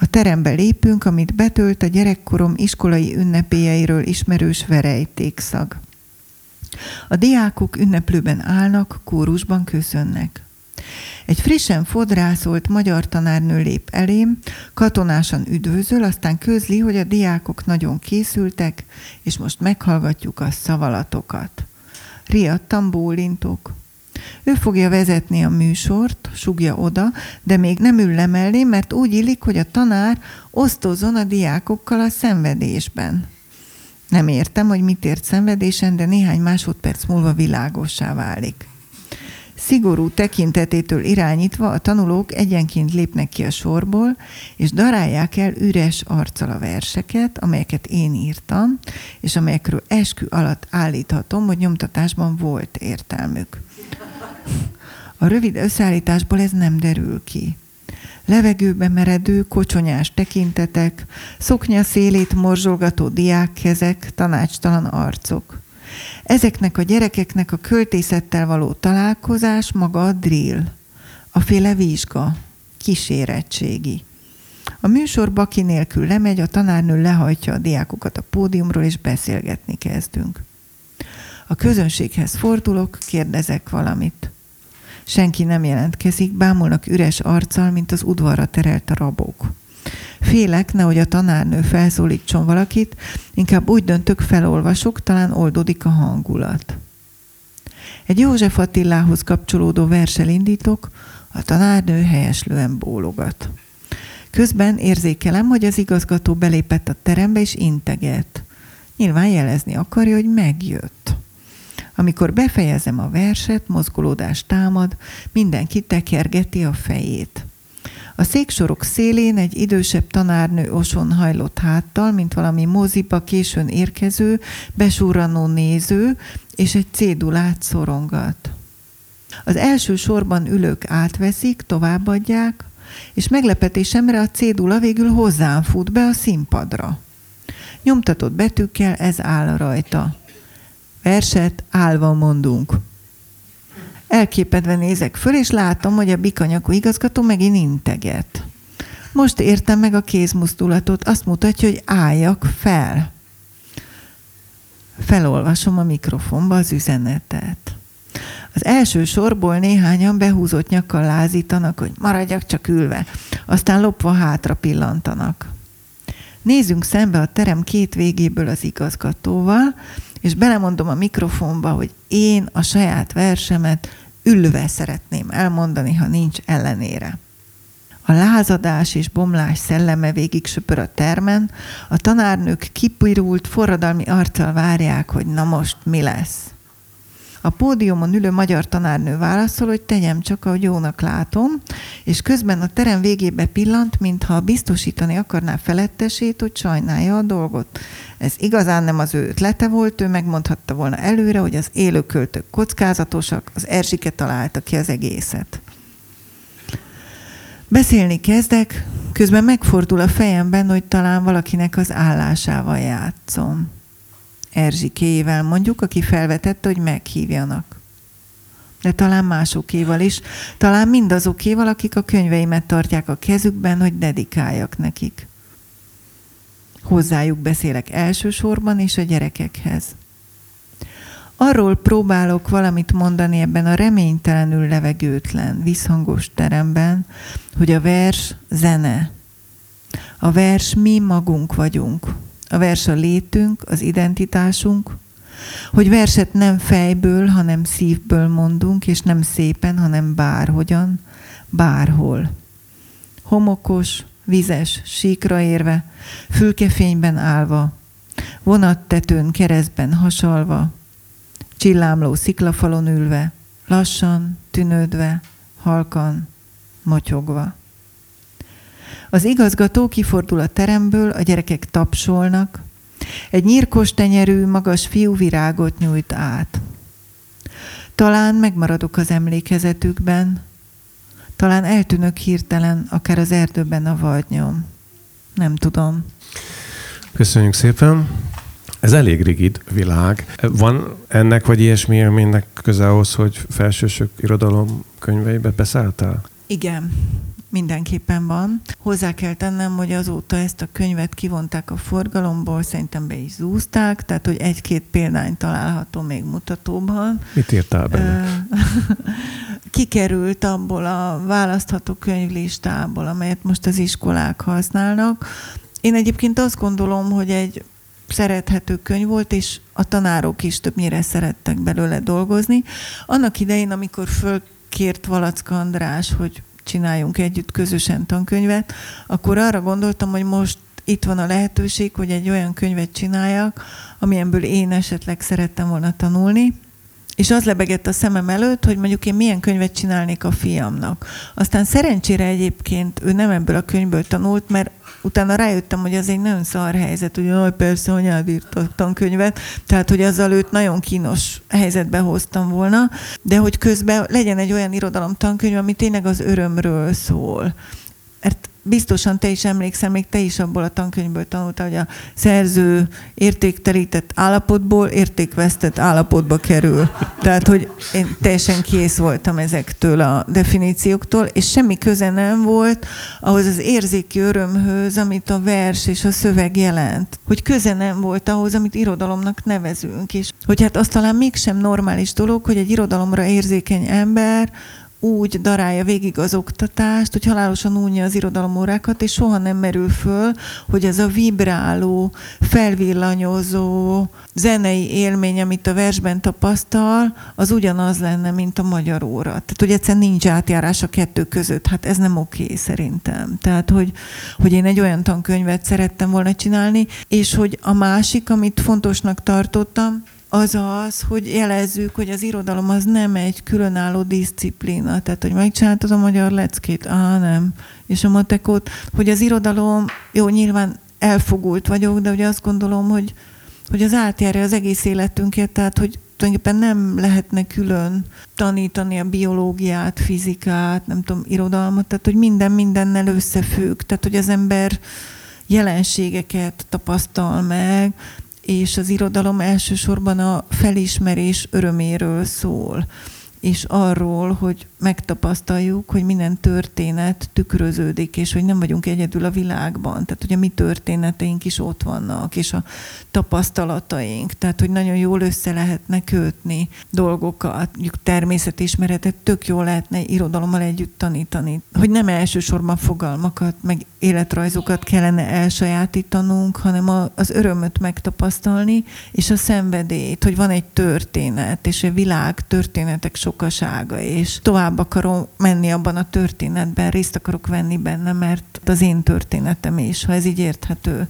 A terembe lépünk, amit betölt a gyerekkorom iskolai ünnepéjeiről ismerős verejtékszag. A diákok ünneplőben állnak, kórusban köszönnek. Egy frissen fodrászolt magyar tanárnő lép elém, katonásan üdvözöl, aztán közli, hogy a diákok nagyon készültek, és most meghallgatjuk a szavalatokat. Riadtam bólintok. Ő fogja vezetni a műsort, sugja oda, de még nem ül le mellé, mert úgy illik, hogy a tanár osztozon a diákokkal a szenvedésben. Nem értem, hogy mit ért szenvedésen, de néhány másodperc múlva világossá válik. Szigorú tekintetétől irányítva a tanulók egyenként lépnek ki a sorból, és darálják el üres arccal a verseket, amelyeket én írtam, és amelyekről eskü alatt állíthatom, hogy nyomtatásban volt értelmük. A rövid összeállításból ez nem derül ki. Levegőbe meredő, kocsonyás tekintetek, szoknya szélét morzsolgató diákkezek, tanácstalan arcok. Ezeknek a gyerekeknek a költészettel való találkozás maga a drill, a féle vizsga, kísérettségi. A műsor baki nélkül lemegy, a tanárnő lehajtja a diákokat a pódiumról, és beszélgetni kezdünk. A közönséghez fordulok, kérdezek valamit. Senki nem jelentkezik, bámulnak üres arccal, mint az udvarra terelt a rabok. Félek, nehogy a tanárnő felszólítson valakit, inkább úgy döntök, felolvasok, talán oldódik a hangulat. Egy József Attilához kapcsolódó versel indítok, a tanárnő helyeslően bólogat. Közben érzékelem, hogy az igazgató belépett a terembe és integet. Nyilván jelezni akarja, hogy megjött. Amikor befejezem a verset, mozgolódás támad, mindenki tekergeti a fejét. A széksorok szélén egy idősebb tanárnő oson hajlott háttal, mint valami moziba későn érkező, besúranó néző, és egy cédulát szorongat. Az első sorban ülők átveszik, továbbadják, és meglepetésemre a cédula végül hozzám fut be a színpadra. Nyomtatott betűkkel ez áll rajta. Verset állva mondunk. Elképedve nézek föl, és látom, hogy a bikanyakú igazgató megint integet. Most értem meg a kézmuzdulatot, azt mutatja, hogy álljak fel. Felolvasom a mikrofonba az üzenetet. Az első sorból néhányan behúzott nyakkal lázítanak, hogy maradjak csak ülve, aztán lopva hátra pillantanak. Nézzünk szembe a terem két végéből az igazgatóval, és belemondom a mikrofonba, hogy én a saját versemet ülve szeretném elmondani, ha nincs ellenére. A lázadás és bomlás szelleme végig söpör a termen, a tanárnők kipirult, forradalmi arccal várják, hogy na most mi lesz. A pódiumon ülő magyar tanárnő válaszol, hogy tegyem csak, ahogy jónak látom, és közben a terem végébe pillant, mintha biztosítani akarná felettesét, hogy sajnálja a dolgot. Ez igazán nem az ő ötlete volt, ő megmondhatta volna előre, hogy az élőköltők kockázatosak, az Erzsike találta ki az egészet. Beszélni kezdek, közben megfordul a fejemben, hogy talán valakinek az állásával játszom. Erzsikéjével mondjuk, aki felvetette, hogy meghívjanak. De talán másokéval is, talán mindazokéval, akik a könyveimet tartják a kezükben, hogy dedikáljak nekik. Hozzájuk beszélek elsősorban, és a gyerekekhez. Arról próbálok valamit mondani ebben a reménytelenül levegőtlen, visszhangos teremben, hogy a vers zene. A vers mi magunk vagyunk. A vers a létünk, az identitásunk, hogy verset nem fejből, hanem szívből mondunk, és nem szépen, hanem bárhogyan, bárhol. Homokos, vizes, síkra érve, fülkefényben állva, vonattetőn keresztben hasalva, csillámló sziklafalon ülve, lassan, tűnődve, halkan, motyogva. Az igazgató kifordul a teremből, a gyerekek tapsolnak, egy nyírkos tenyerű, magas fiú virágot nyújt át. Talán megmaradok az emlékezetükben, talán eltűnök hirtelen, akár az erdőben a vadnyom. Nem tudom. Köszönjük szépen. Ez elég rigid világ. Van ennek vagy ilyesmi élménynek köze ahhoz, hogy felsősök irodalom könyveibe beszálltál? Igen, mindenképpen van. Hozzá kell tennem, hogy azóta ezt a könyvet kivonták a forgalomból, szerintem be is zúzták, tehát hogy egy-két példány található még mutatóban. Mit írtál benne? Kikerült abból a választható könyvlistából, amelyet most az iskolák használnak. Én egyébként azt gondolom, hogy egy szerethető könyv volt, és a tanárok is többnyire szerettek belőle dolgozni. Annak idején, amikor fölkért Valacka András, hogy csináljunk együtt közösen tankönyvet, akkor arra gondoltam, hogy most itt van a lehetőség, hogy egy olyan könyvet csináljak, amilyenből én esetleg szerettem volna tanulni. És az lebegett a szemem előtt, hogy mondjuk én milyen könyvet csinálnék a fiamnak. Aztán szerencsére egyébként ő nem ebből a könyvből tanult, mert utána rájöttem, hogy az egy nagyon szar helyzet, hogy jaj, persze, anyád írt a tankönyvet, tehát, hogy azzal őt nagyon kínos helyzetbe hoztam volna, de hogy közben legyen egy olyan irodalom tankönyv, ami tényleg az örömről szól. Mert biztosan te is emlékszel, még te is abból a tankönyvből tanultál, hogy a szerző értéktelített állapotból értékvesztett állapotba kerül. Tehát, hogy én teljesen kész voltam ezektől a definícióktól, és semmi köze nem volt ahhoz az érzéki örömhöz, amit a vers és a szöveg jelent. Hogy köze nem volt ahhoz, amit irodalomnak nevezünk, és hogy hát az talán mégsem normális dolog, hogy egy irodalomra érzékeny ember úgy darálja végig az oktatást, hogy halálosan unja az irodalomórákat, és soha nem merül föl, hogy ez a vibráló, felvillanyozó zenei élmény, amit a versben tapasztal, az ugyanaz lenne, mint a magyar óra. Tehát, hogy egyszerűen nincs átjárás a kettő között. Hát ez nem oké szerintem. Tehát, hogy, hogy én egy olyan tankönyvet szerettem volna csinálni, és hogy a másik, amit fontosnak tartottam, az az, hogy jelezzük, hogy az irodalom az nem egy különálló diszciplína. Tehát, hogy megcsináltad a magyar leckét, á, nem. És a matekot, hogy az irodalom, jó, nyilván elfogult vagyok, de ugye azt gondolom, hogy, hogy az átjárja az egész életünket, tehát, hogy tulajdonképpen nem lehetne külön tanítani a biológiát, fizikát, nem tudom, irodalmat, tehát, hogy minden mindennel összefügg, tehát, hogy az ember jelenségeket tapasztal meg, és az irodalom elsősorban a felismerés öröméről szól és arról, hogy megtapasztaljuk, hogy minden történet tükröződik, és hogy nem vagyunk egyedül a világban. Tehát, a mi történeteink is ott vannak, és a tapasztalataink. Tehát, hogy nagyon jól össze lehetne kötni dolgokat, mondjuk természetismeretet tök jól lehetne irodalommal együtt tanítani. Hogy nem elsősorban fogalmakat, meg életrajzokat kellene elsajátítanunk, hanem az örömöt megtapasztalni, és a szenvedélyt, hogy van egy történet, és a világ történetek sokasága, és tovább akarom menni abban a történetben, részt akarok venni benne, mert az én történetem is, ha ez így érthető.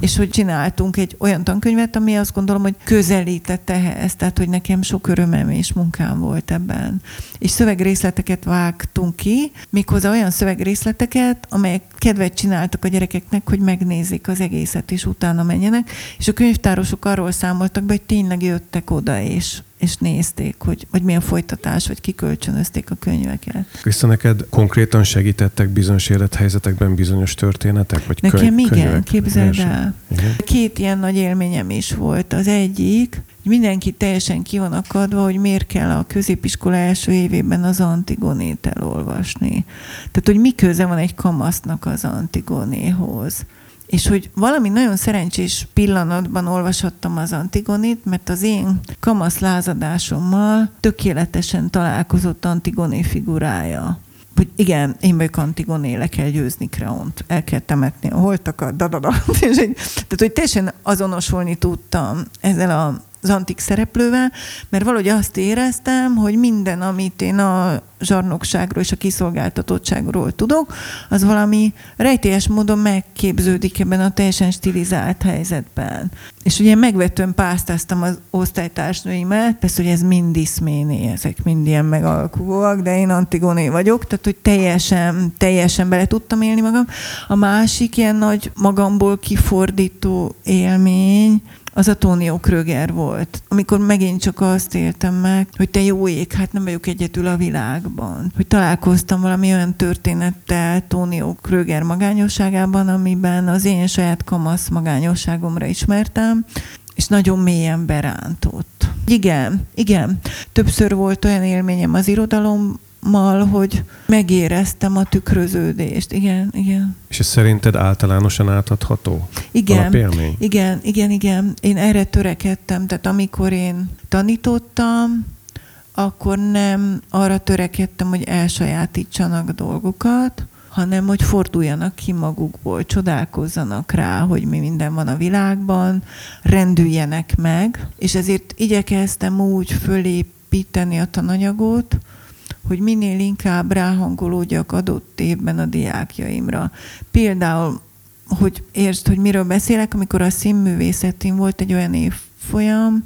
És hogy csináltunk egy olyan tankönyvet, ami azt gondolom, hogy közelített ehhez, tehát hogy nekem sok örömem és munkám volt ebben. És szövegrészleteket vágtunk ki, méghozzá olyan szövegrészleteket, amelyek kedvet csináltak a gyerekeknek, hogy megnézik az egészet, és utána menjenek. És a könyvtárosok arról számoltak be, hogy tényleg jöttek oda, és és nézték, hogy, hogy milyen folytatás, vagy kikölcsönözték a könyveket. Krista, neked konkrétan segítettek bizonyos élethelyzetekben bizonyos történetek? Vagy Nekem könyv, igen, könyvek, képzeld el. Igen? Két ilyen nagy élményem is volt. Az egyik, mindenki teljesen ki van akadva, hogy miért kell a középiskola első évében az Antigonét elolvasni. Tehát, hogy mi köze van egy kamasznak az Antigonéhoz és hogy valami nagyon szerencsés pillanatban olvashattam az Antigonit, mert az én kamasz lázadásommal tökéletesen találkozott Antigoné figurája hogy igen, én vagyok Antigoné, le kell győzni Kreont, el kell temetni a holtakat, dadada. Tehát, hogy teljesen azonosulni tudtam ezzel a az antik szereplővel, mert valahogy azt éreztem, hogy minden, amit én a zsarnokságról és a kiszolgáltatottságról tudok, az valami rejtélyes módon megképződik ebben a teljesen stilizált helyzetben. És ugye megvetően pásztáztam az osztálytársnőimet, persze, hogy ez mind diszméné, ezek mind ilyen megalkuvóak, de én Antigoné vagyok, tehát hogy teljesen, teljesen bele tudtam élni magam. A másik ilyen nagy magamból kifordító élmény, az a Tónió Kröger volt, amikor megint csak azt éltem meg, hogy te jó ég, hát nem vagyok egyedül a világban. Hogy találkoztam valami olyan történettel Tónió Kröger magányosságában, amiben az én saját kamasz magányosságomra ismertem, és nagyon mélyen berántott. Igen, igen. Többször volt olyan élményem az irodalom mal, hogy megéreztem a tükröződést. Igen, igen. És ez szerinted általánosan átadható? Igen, alapélmény? igen, igen, igen. Én erre törekedtem. Tehát amikor én tanítottam, akkor nem arra törekedtem, hogy elsajátítsanak dolgokat, hanem hogy forduljanak ki magukból, csodálkozzanak rá, hogy mi minden van a világban, rendüljenek meg, és ezért igyekeztem úgy fölépíteni a tananyagot, hogy minél inkább ráhangolódjak adott évben a diákjaimra. Például, hogy értsd, hogy miről beszélek, amikor a színművészetén volt egy olyan évfolyam,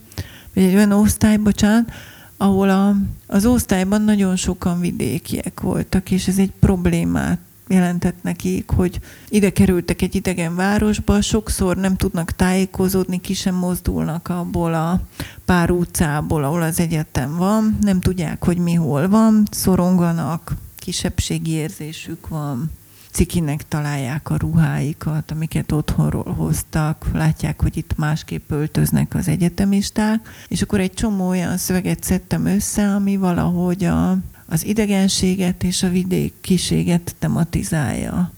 vagy egy olyan osztály, bocsánat, ahol a, az osztályban nagyon sokan vidékiek voltak, és ez egy problémát jelentett nekik, hogy ide kerültek egy idegen városba, sokszor nem tudnak tájékozódni, ki sem mozdulnak abból a pár utcából, ahol az egyetem van, nem tudják, hogy mi hol van, szoronganak, kisebbségi érzésük van, cikinek találják a ruháikat, amiket otthonról hoztak, látják, hogy itt másképp öltöznek az egyetemisták, és akkor egy csomó olyan szöveget szedtem össze, ami valahogy a, az idegenséget és a vidékiséget tematizálja.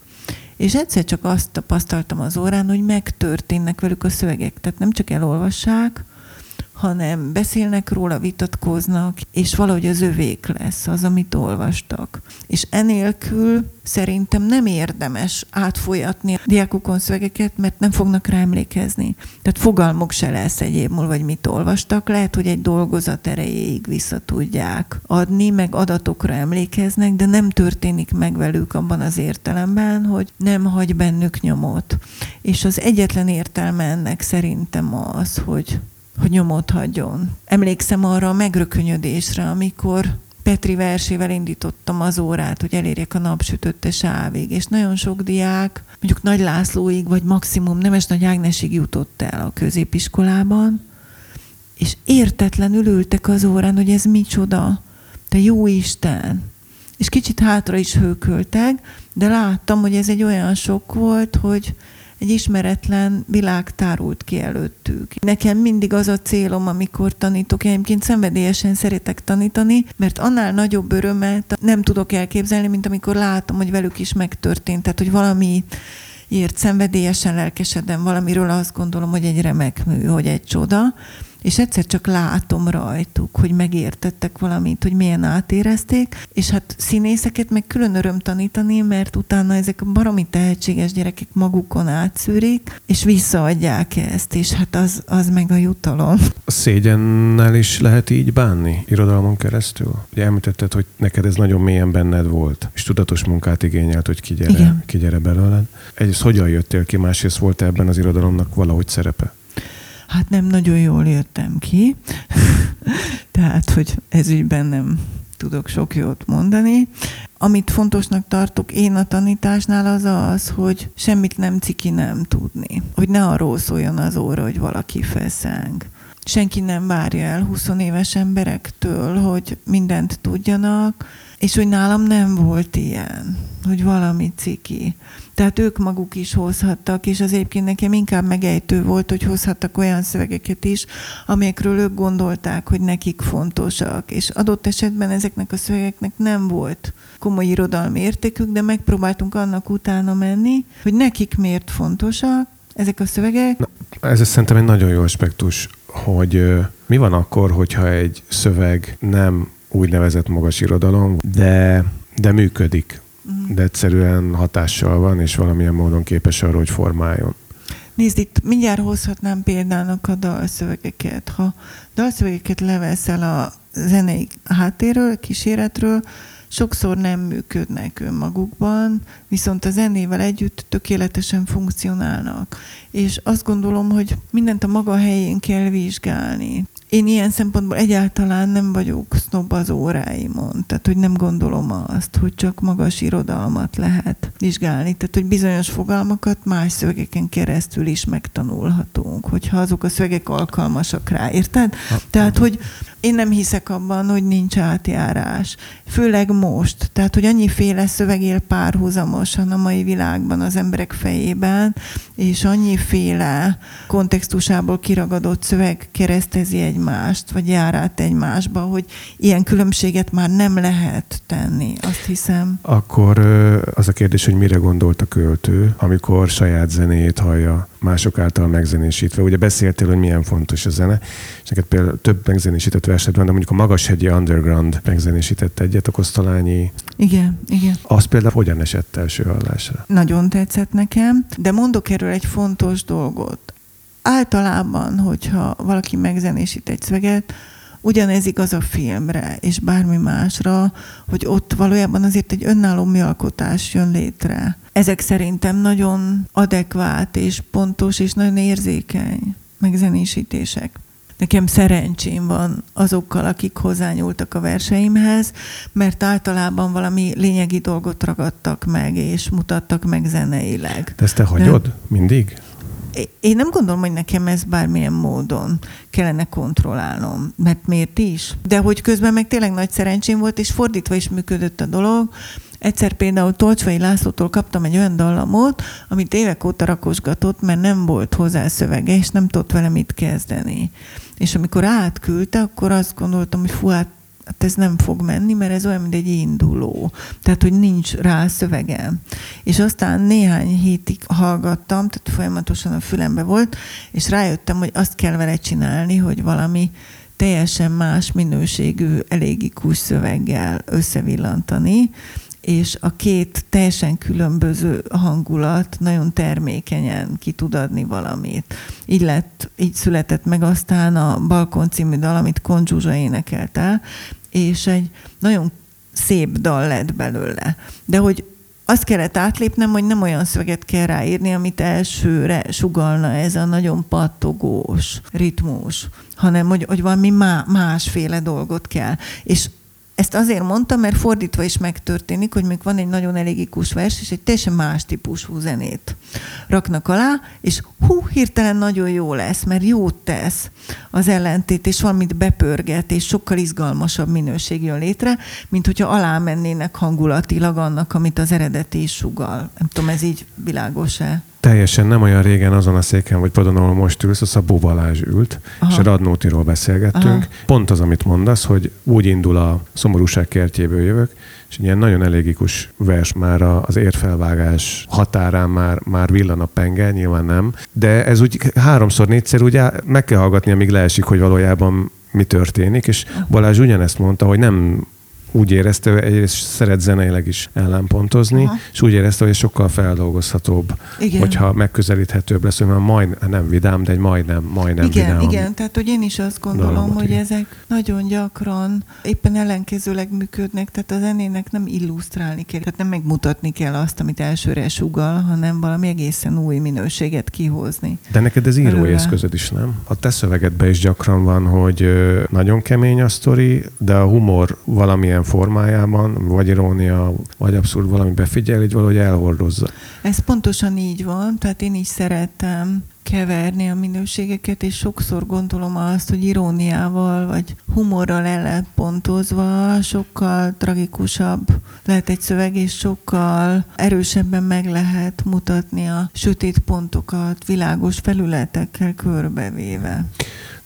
És egyszer csak azt tapasztaltam az órán, hogy megtörténnek velük a szövegek. Tehát nem csak elolvassák, hanem beszélnek róla, vitatkoznak, és valahogy az övék lesz az, amit olvastak. És enélkül szerintem nem érdemes átfolyatni a diákokon szövegeket, mert nem fognak rá emlékezni. Tehát fogalmuk se lesz egy év múlva, hogy mit olvastak. Lehet, hogy egy dolgozat erejéig vissza tudják adni, meg adatokra emlékeznek, de nem történik meg velük abban az értelemben, hogy nem hagy bennük nyomot. És az egyetlen értelme ennek szerintem az, hogy hogy nyomot hagyjon. Emlékszem arra a megrökönyödésre, amikor Petri versével indítottam az órát, hogy elérjek a napsütötte sávig, és nagyon sok diák, mondjuk Nagy Lászlóig, vagy maximum Nemes Nagy Ágnesig jutott el a középiskolában, és értetlenül ültek az órán, hogy ez micsoda, te jó Isten. És kicsit hátra is hőköltek, de láttam, hogy ez egy olyan sok volt, hogy egy ismeretlen világ tárult ki előttük. Nekem mindig az a célom, amikor tanítok, én egyébként szenvedélyesen szeretek tanítani, mert annál nagyobb örömet nem tudok elképzelni, mint amikor látom, hogy velük is megtörtént. Tehát, hogy valami ért szenvedélyesen lelkesedem valamiről, azt gondolom, hogy egy remek mű, hogy egy csoda, és egyszer csak látom rajtuk, hogy megértettek valamit, hogy milyen átérezték, és hát színészeket meg külön öröm tanítani, mert utána ezek a baromi tehetséges gyerekek magukon átszűrik, és visszaadják ezt, és hát az, az meg a jutalom. A szégyennel is lehet így bánni irodalmon keresztül? Ugye említetted, hogy neked ez nagyon mélyen benned volt, és tudatos munkát igényelt, hogy kigyere, kigyere belőled. Egyrészt hogyan jöttél ki, másrészt volt ebben az irodalomnak valahogy szerepe? Hát nem nagyon jól jöttem ki, tehát, hogy ez ügyben nem tudok sok jót mondani. Amit fontosnak tartok én a tanításnál az az, hogy semmit nem ciki nem tudni. Hogy ne arról szóljon az óra, hogy valaki feszeng. Senki nem várja el 20 éves emberektől, hogy mindent tudjanak, és hogy nálam nem volt ilyen, hogy valami ciki. Tehát ők maguk is hozhattak, és az egyébként nekem inkább megejtő volt, hogy hozhattak olyan szövegeket is, amelyekről ők gondolták, hogy nekik fontosak. És adott esetben ezeknek a szövegeknek nem volt komoly irodalmi értékük, de megpróbáltunk annak utána menni, hogy nekik miért fontosak ezek a szövegek. Na, ez szerintem egy nagyon jó aspektus, hogy mi van akkor, hogyha egy szöveg nem úgynevezett magas irodalom, de, de működik de egyszerűen hatással van, és valamilyen módon képes arra, hogy formáljon. Nézd, itt mindjárt hozhatnám példának a dalszövegeket. Ha dalszövegeket leveszel a zenei háttérről, kíséretről, sokszor nem működnek önmagukban, viszont a zenével együtt tökéletesen funkcionálnak. És azt gondolom, hogy mindent a maga helyén kell vizsgálni én ilyen szempontból egyáltalán nem vagyok sznob az óráimon. Tehát, hogy nem gondolom azt, hogy csak magas irodalmat lehet vizsgálni. Tehát, hogy bizonyos fogalmakat más szövegeken keresztül is megtanulhatunk, hogyha azok a szövegek alkalmasak rá. Érted? Tehát, hogy én nem hiszek abban, hogy nincs átjárás. Főleg most. Tehát, hogy annyiféle szöveg él párhuzamosan a mai világban az emberek fejében, és annyiféle kontextusából kiragadott szöveg keresztezi egymást, vagy jár át egymásba, hogy ilyen különbséget már nem lehet tenni, azt hiszem. Akkor az a kérdés, hogy mire gondolt a költő, amikor saját zenéjét hallja mások által megzenésítve. Ugye beszéltél, hogy milyen fontos a zene, és neked például több megzenésített verset van, de mondjuk a Magashegyi Underground megzenésített egyet, a Kosztolányi. Igen, igen. Az például hogyan esett első hallásra? Nagyon tetszett nekem, de mondok erről egy fontos dolgot. Általában, hogyha valaki megzenésít egy szöveget, Ugyanez igaz a filmre, és bármi másra, hogy ott valójában azért egy önálló műalkotás jön létre. Ezek szerintem nagyon adekvát és pontos és nagyon érzékeny megzenésítések. nekem szerencsém van azokkal, akik hozzányúltak a verseimhez, mert általában valami lényegi dolgot ragadtak meg, és mutattak meg zeneileg. De ezt te hagyod De... mindig? Én nem gondolom, hogy nekem ez bármilyen módon kellene kontrollálnom, mert miért is? De hogy közben meg tényleg nagy szerencsém volt, és fordítva is működött a dolog, Egyszer például Tolcsvai Lászlótól kaptam egy olyan dallamot, amit évek óta rakosgatott, mert nem volt hozzá szövege, és nem tudott vele mit kezdeni. És amikor átküldte, akkor azt gondoltam, hogy fú, hát hát ez nem fog menni, mert ez olyan, mint egy induló. Tehát, hogy nincs rá szövegem. És aztán néhány hétig hallgattam, tehát folyamatosan a fülembe volt, és rájöttem, hogy azt kell vele csinálni, hogy valami teljesen más minőségű, elégikus szöveggel összevillantani, és a két teljesen különböző hangulat nagyon termékenyen ki tud adni valamit. Így lett, így született meg aztán a Balkon című dal, amit Konzsuzsa énekelt el, és egy nagyon szép dal lett belőle. De hogy azt kellett átlépnem, hogy nem olyan szöveget kell ráírni, amit elsőre sugalna ez a nagyon pattogós ritmus, hanem hogy, hogy valami má, másféle dolgot kell. És ezt azért mondtam, mert fordítva is megtörténik, hogy még van egy nagyon elégikus vers, és egy teljesen más típusú zenét raknak alá, és hú, hirtelen nagyon jó lesz, mert jót tesz az ellentét, és valamit bepörget, és sokkal izgalmasabb minőség jön létre, mint hogyha alá mennének hangulatilag annak, amit az eredeti sugal. Nem tudom, ez így világos-e? Teljesen nem olyan régen azon a széken, vagy padon, ahol most ülsz, a Szabó Balázs ült, Aha. és a Radnótiról beszélgettünk. Aha. Pont az, amit mondasz, hogy úgy indul a szomorúság kertjéből jövök, és egy ilyen nagyon elégikus vers már az érfelvágás határán már, már villan a penge, nyilván nem, de ez úgy háromszor, négyszer úgy meg kell hallgatni, amíg leesik, hogy valójában mi történik, és Balázs ugyanezt mondta, hogy nem úgy érezte, hogy egyrészt szeret zeneileg is ellenpontozni, Aha. és úgy érezte, hogy sokkal feldolgozhatóbb, igen. hogyha megközelíthetőbb lesz, hogy már majd, nem vidám, de egy majdnem, majdnem igen, vidám. Igen, tehát hogy én is azt gondolom, hogy igen. ezek nagyon gyakran éppen ellenkezőleg működnek, tehát a zenének nem illusztrálni kell, tehát nem megmutatni kell azt, amit elsőre sugal, hanem valami egészen új minőséget kihozni. De neked ez írói eszközöd is, nem? A te szövegedben is gyakran van, hogy nagyon kemény a sztori, de a humor valamilyen formájában, vagy irónia, vagy abszurd valami befigyel, így valahogy elhordozza. Ez pontosan így van, tehát én is szeretem keverni a minőségeket, és sokszor gondolom azt, hogy iróniával vagy humorral el lehet pontozva, sokkal tragikusabb lehet egy szöveg, és sokkal erősebben meg lehet mutatni a sötét pontokat világos felületekkel körbevéve.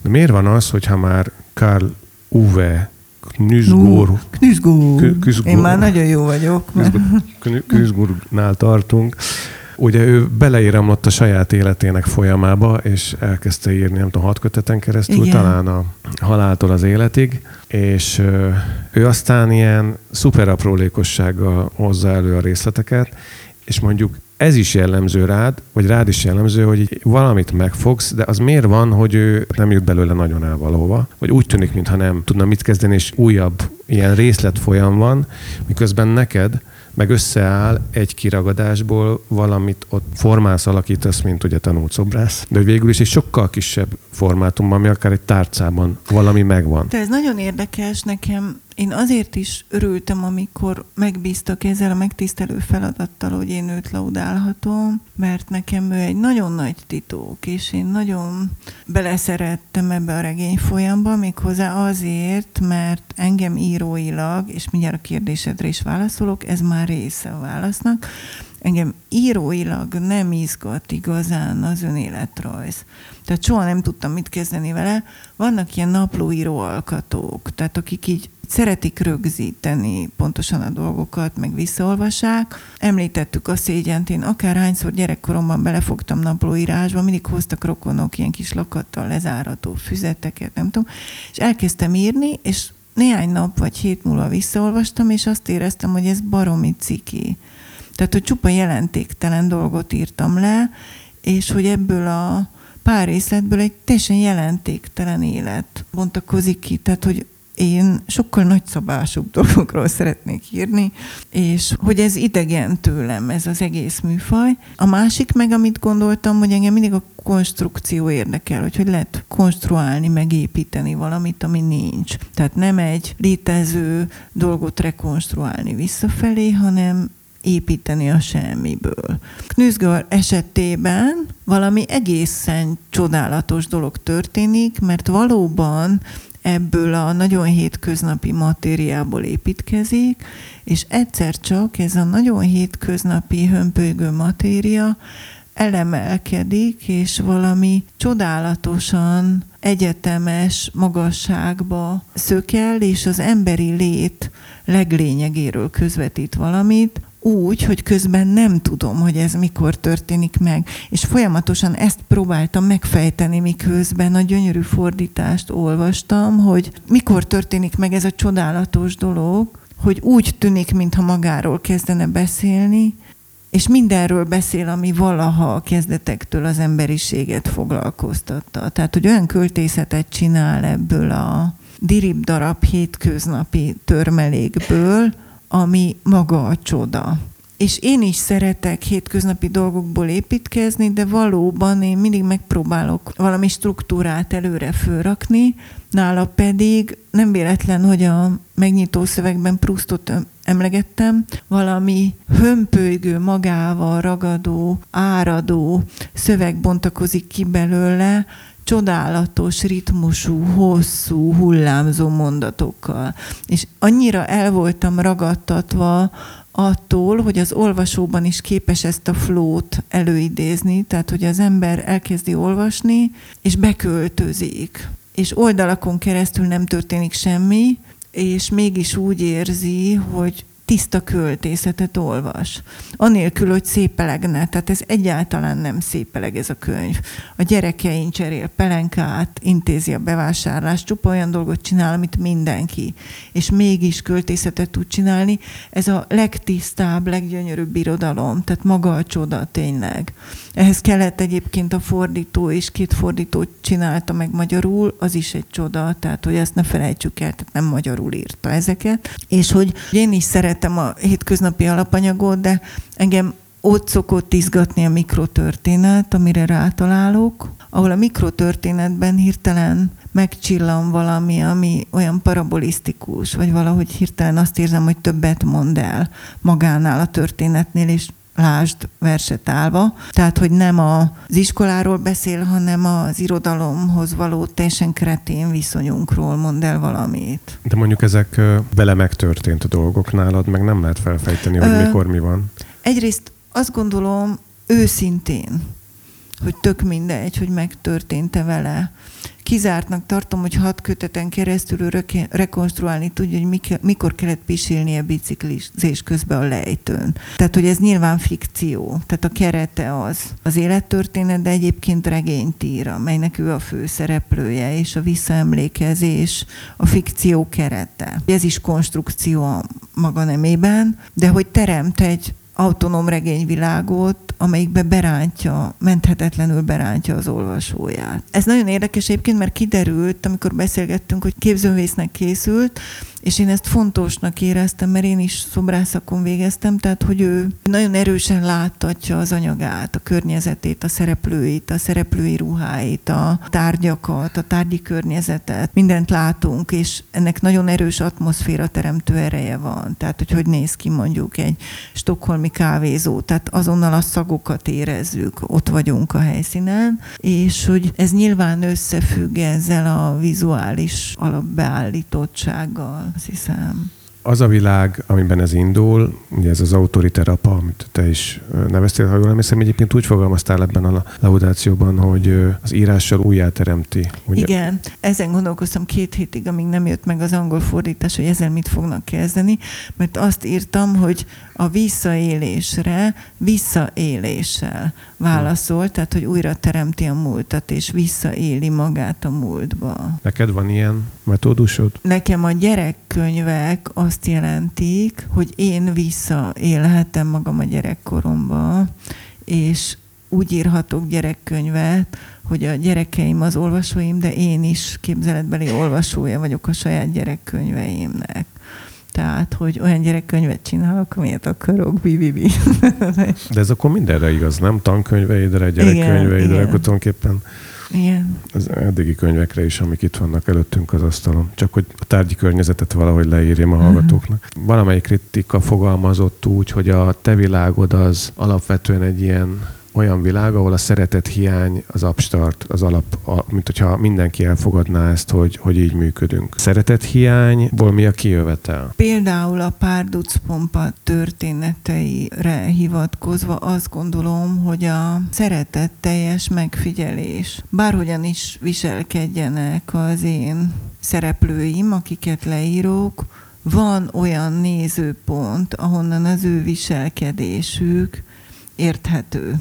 De miért van az, hogyha már Karl Uwe Knüzgór. Knüzgór. Én már nagyon jó vagyok. Knüzgórnál tartunk. Ugye ő beleíramlott a saját életének folyamába, és elkezdte írni, nem tudom, hat köteten keresztül, Igen. talán a haláltól az életig, és ő aztán ilyen szuper aprólékossággal hozza elő a részleteket, és mondjuk ez is jellemző rád, vagy rád is jellemző, hogy valamit megfogsz, de az miért van, hogy ő nem jut belőle nagyon el valahova, vagy úgy tűnik, mintha nem tudna mit kezdeni, és újabb ilyen részlet folyam van, miközben neked meg összeáll egy kiragadásból valamit ott formálsz, alakítasz, mint ugye tanult szobrász, de végül is egy sokkal kisebb formátumban, ami akár egy tárcában valami megvan. De ez nagyon érdekes nekem én azért is örültem, amikor megbíztak ezzel a megtisztelő feladattal, hogy én őt laudálhatom, mert nekem ő egy nagyon nagy titok, és én nagyon beleszerettem ebbe a regény folyamba, méghozzá azért, mert engem íróilag, és mindjárt a kérdésedre is válaszolok, ez már része a válasznak, engem íróilag nem izgat igazán az önéletrajz. Tehát soha nem tudtam mit kezdeni vele. Vannak ilyen naplóíró alkatók, tehát akik így szeretik rögzíteni pontosan a dolgokat, meg visszaolvassák. Említettük a szégyent, én akárhányszor gyerekkoromban belefogtam naplóírásba, mindig hoztak rokonok ilyen kis lakattal lezárató füzeteket, nem tudom, és elkezdtem írni, és néhány nap vagy hét múlva visszaolvastam, és azt éreztem, hogy ez baromi ciki. Tehát, hogy csupa jelentéktelen dolgot írtam le, és hogy ebből a pár részletből egy teljesen jelentéktelen élet bontakozik ki. Tehát, hogy én sokkal nagyszabásúbb dolgokról szeretnék írni, és hogy ez idegen tőlem, ez az egész műfaj. A másik meg, amit gondoltam, hogy engem mindig a konstrukció érdekel, hogy hogy lehet konstruálni, megépíteni valamit, ami nincs. Tehát nem egy létező dolgot rekonstruálni visszafelé, hanem építeni a semmiből. Knüzgar esetében valami egészen csodálatos dolog történik, mert valóban ebből a nagyon hétköznapi matériából építkezik, és egyszer csak ez a nagyon hétköznapi hömpölygő matéria elemelkedik, és valami csodálatosan egyetemes magasságba szökel, és az emberi lét leglényegéről közvetít valamit, úgy, hogy közben nem tudom, hogy ez mikor történik meg. És folyamatosan ezt próbáltam megfejteni, miközben a gyönyörű fordítást olvastam, hogy mikor történik meg ez a csodálatos dolog, hogy úgy tűnik, mintha magáról kezdene beszélni, és mindenről beszél, ami valaha a kezdetektől az emberiséget foglalkoztatta. Tehát, hogy olyan költészetet csinál ebből a dirib darab hétköznapi törmelékből, ami maga a csoda. És én is szeretek hétköznapi dolgokból építkezni, de valóban én mindig megpróbálok valami struktúrát előre fölrakni, nála pedig nem véletlen, hogy a megnyitó szövegben Proustot emlegettem, valami hömpölygő, magával ragadó, áradó szöveg bontakozik ki belőle, csodálatos, ritmusú, hosszú, hullámzó mondatokkal. És annyira el voltam ragadtatva attól, hogy az olvasóban is képes ezt a flót előidézni, tehát hogy az ember elkezdi olvasni, és beköltözik. És oldalakon keresztül nem történik semmi, és mégis úgy érzi, hogy tiszta költészetet olvas. Anélkül, hogy szépelegne, tehát ez egyáltalán nem szépeleg ez a könyv. A gyerekein cserél pelenkát, intézi a bevásárlást, csupa olyan dolgot csinál, amit mindenki, és mégis költészetet tud csinálni. Ez a legtisztább, leggyönyörűbb irodalom, tehát maga a csoda tényleg. Ehhez kellett egyébként a fordító, és két fordítót csinálta meg magyarul, az is egy csoda, tehát hogy ezt ne felejtsük el, tehát nem magyarul írta ezeket. És hogy én is szeretem a hétköznapi alapanyagot, de engem ott szokott izgatni a mikrotörténet, amire rátalálok, ahol a mikrotörténetben hirtelen megcsillan valami, ami olyan parabolisztikus, vagy valahogy hirtelen azt érzem, hogy többet mond el magánál a történetnél, és lásd verset állva. Tehát, hogy nem az iskoláról beszél, hanem az irodalomhoz való teljesen kretén viszonyunkról mond el valamit. De mondjuk ezek vele megtörtént dolgok nálad, meg nem lehet felfejteni, hogy Ö, mikor mi van. Egyrészt azt gondolom őszintén, hogy tök mindegy, hogy megtörtént-e vele kizártnak tartom, hogy hat köteten keresztül rekonstruálni tudja, hogy mikor kellett pisilnie biciklizés közben a lejtőn. Tehát, hogy ez nyilván fikció. Tehát a kerete az az élettörténet, de egyébként regényt ír, melynek ő a főszereplője, és a visszaemlékezés a fikció kerete. Ez is konstrukció a maga nemében, de hogy teremt egy autonóm regényvilágot, amelyikbe berántja, menthetetlenül berántja az olvasóját. Ez nagyon érdekes egyébként, mert kiderült, amikor beszélgettünk, hogy képzővésznek készült, és én ezt fontosnak éreztem, mert én is szobrászakon végeztem, tehát hogy ő nagyon erősen láttatja az anyagát, a környezetét, a szereplőit, a szereplői ruháit, a tárgyakat, a tárgyi környezetet, mindent látunk, és ennek nagyon erős atmoszféra teremtő ereje van. Tehát, hogy hogy néz ki mondjuk egy stokholmi kávézó, tehát azonnal a szagokat érezzük, ott vagyunk a helyszínen, és hogy ez nyilván összefügg ezzel a vizuális alapbeállítottsággal azt hiszem. Az a világ, amiben ez indul, ugye ez az autoriterapa, amit te is neveztél, ha jól emlékszem, egyébként úgy fogalmaztál ebben a laudációban, hogy az írással újjáteremti. Ugye? Igen, ezen gondolkoztam két hétig, amíg nem jött meg az angol fordítás, hogy ezzel mit fognak kezdeni, mert azt írtam, hogy a visszaélésre visszaéléssel válaszol, tehát hogy újra teremti a múltat, és visszaéli magát a múltba. Neked van ilyen metódusod? Nekem a gyerekkönyvek azt jelentik, hogy én visszaélhetem magam a gyerekkoromba, és úgy írhatok gyerekkönyvet, hogy a gyerekeim az olvasóim, de én is képzeletbeli olvasója vagyok a saját gyerekkönyveimnek. Tehát, hogy olyan gyerekkönyvet csinálok, amilyet akarok, bibibi. De ez akkor mindenre igaz, nem? Tankönyveidre, gyerekkönyveidre, akkor tulajdonképpen igen. Az eddigi könyvekre is, amik itt vannak előttünk az asztalon. Csak hogy a tárgyi környezetet valahogy leírjam a mhm. hallgatóknak. Uh-huh. Valamelyik kritika fogalmazott úgy, hogy a te világod az alapvetően egy ilyen olyan világ, ahol a szeretet hiány az abstart, az alap, a, mint hogyha mindenki elfogadná ezt, hogy, hogy így működünk. Szeretet hiányból mi a kijövetel? Például a párducpompa történeteire hivatkozva azt gondolom, hogy a szeretet teljes megfigyelés. Bárhogyan is viselkedjenek az én szereplőim, akiket leírok, van olyan nézőpont, ahonnan az ő viselkedésük érthető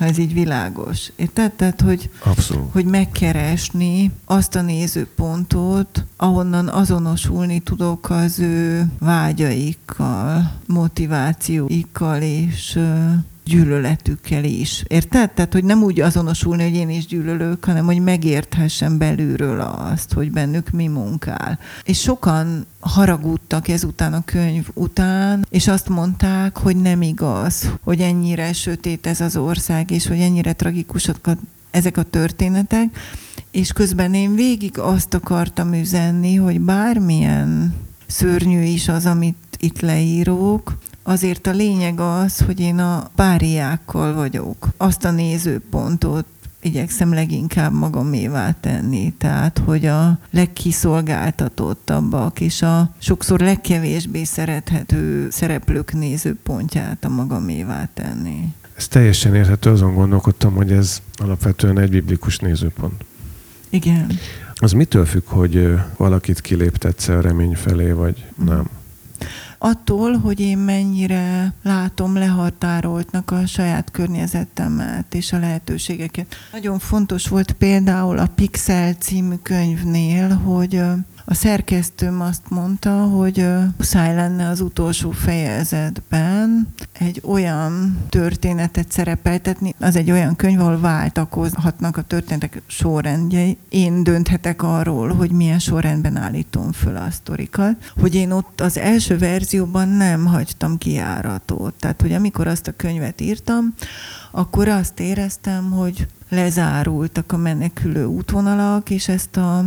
ha ez így világos. Érted? Tehát, hogy, Abszolút. hogy megkeresni azt a nézőpontot, ahonnan azonosulni tudok az ő vágyaikkal, motivációikkal és gyűlöletükkel is. Érted? Tehát, hogy nem úgy azonosulni, hogy én is gyűlölök, hanem hogy megérthessen belülről azt, hogy bennük mi munkál. És sokan haragudtak ezután a könyv után, és azt mondták, hogy nem igaz, hogy ennyire sötét ez az ország, és hogy ennyire tragikusak ezek a történetek, és közben én végig azt akartam üzenni, hogy bármilyen szörnyű is az, amit itt leírok, Azért a lényeg az, hogy én a páriákkal vagyok. Azt a nézőpontot igyekszem leginkább magamévá tenni. Tehát, hogy a legkiszolgáltatottabbak és a sokszor legkevésbé szerethető szereplők nézőpontját a magamévá tenni. Ez teljesen érthető, azon gondolkodtam, hogy ez alapvetően egy biblikus nézőpont. Igen. Az mitől függ, hogy valakit kiléptetsz a remény felé, vagy nem? Attól, hogy én mennyire látom lehatároltnak a saját környezetemet és a lehetőségeket. Nagyon fontos volt például a Pixel című könyvnél, hogy a szerkesztőm azt mondta, hogy muszáj lenne az utolsó fejezetben egy olyan történetet szerepeltetni, az egy olyan könyv, ahol váltakozhatnak a történetek sorrendjei. Én dönthetek arról, hogy milyen sorrendben állítom föl a sztorikat, hogy én ott az első verzióban nem hagytam kiáratot. Tehát, hogy amikor azt a könyvet írtam, akkor azt éreztem, hogy lezárultak a menekülő útvonalak, és ezt a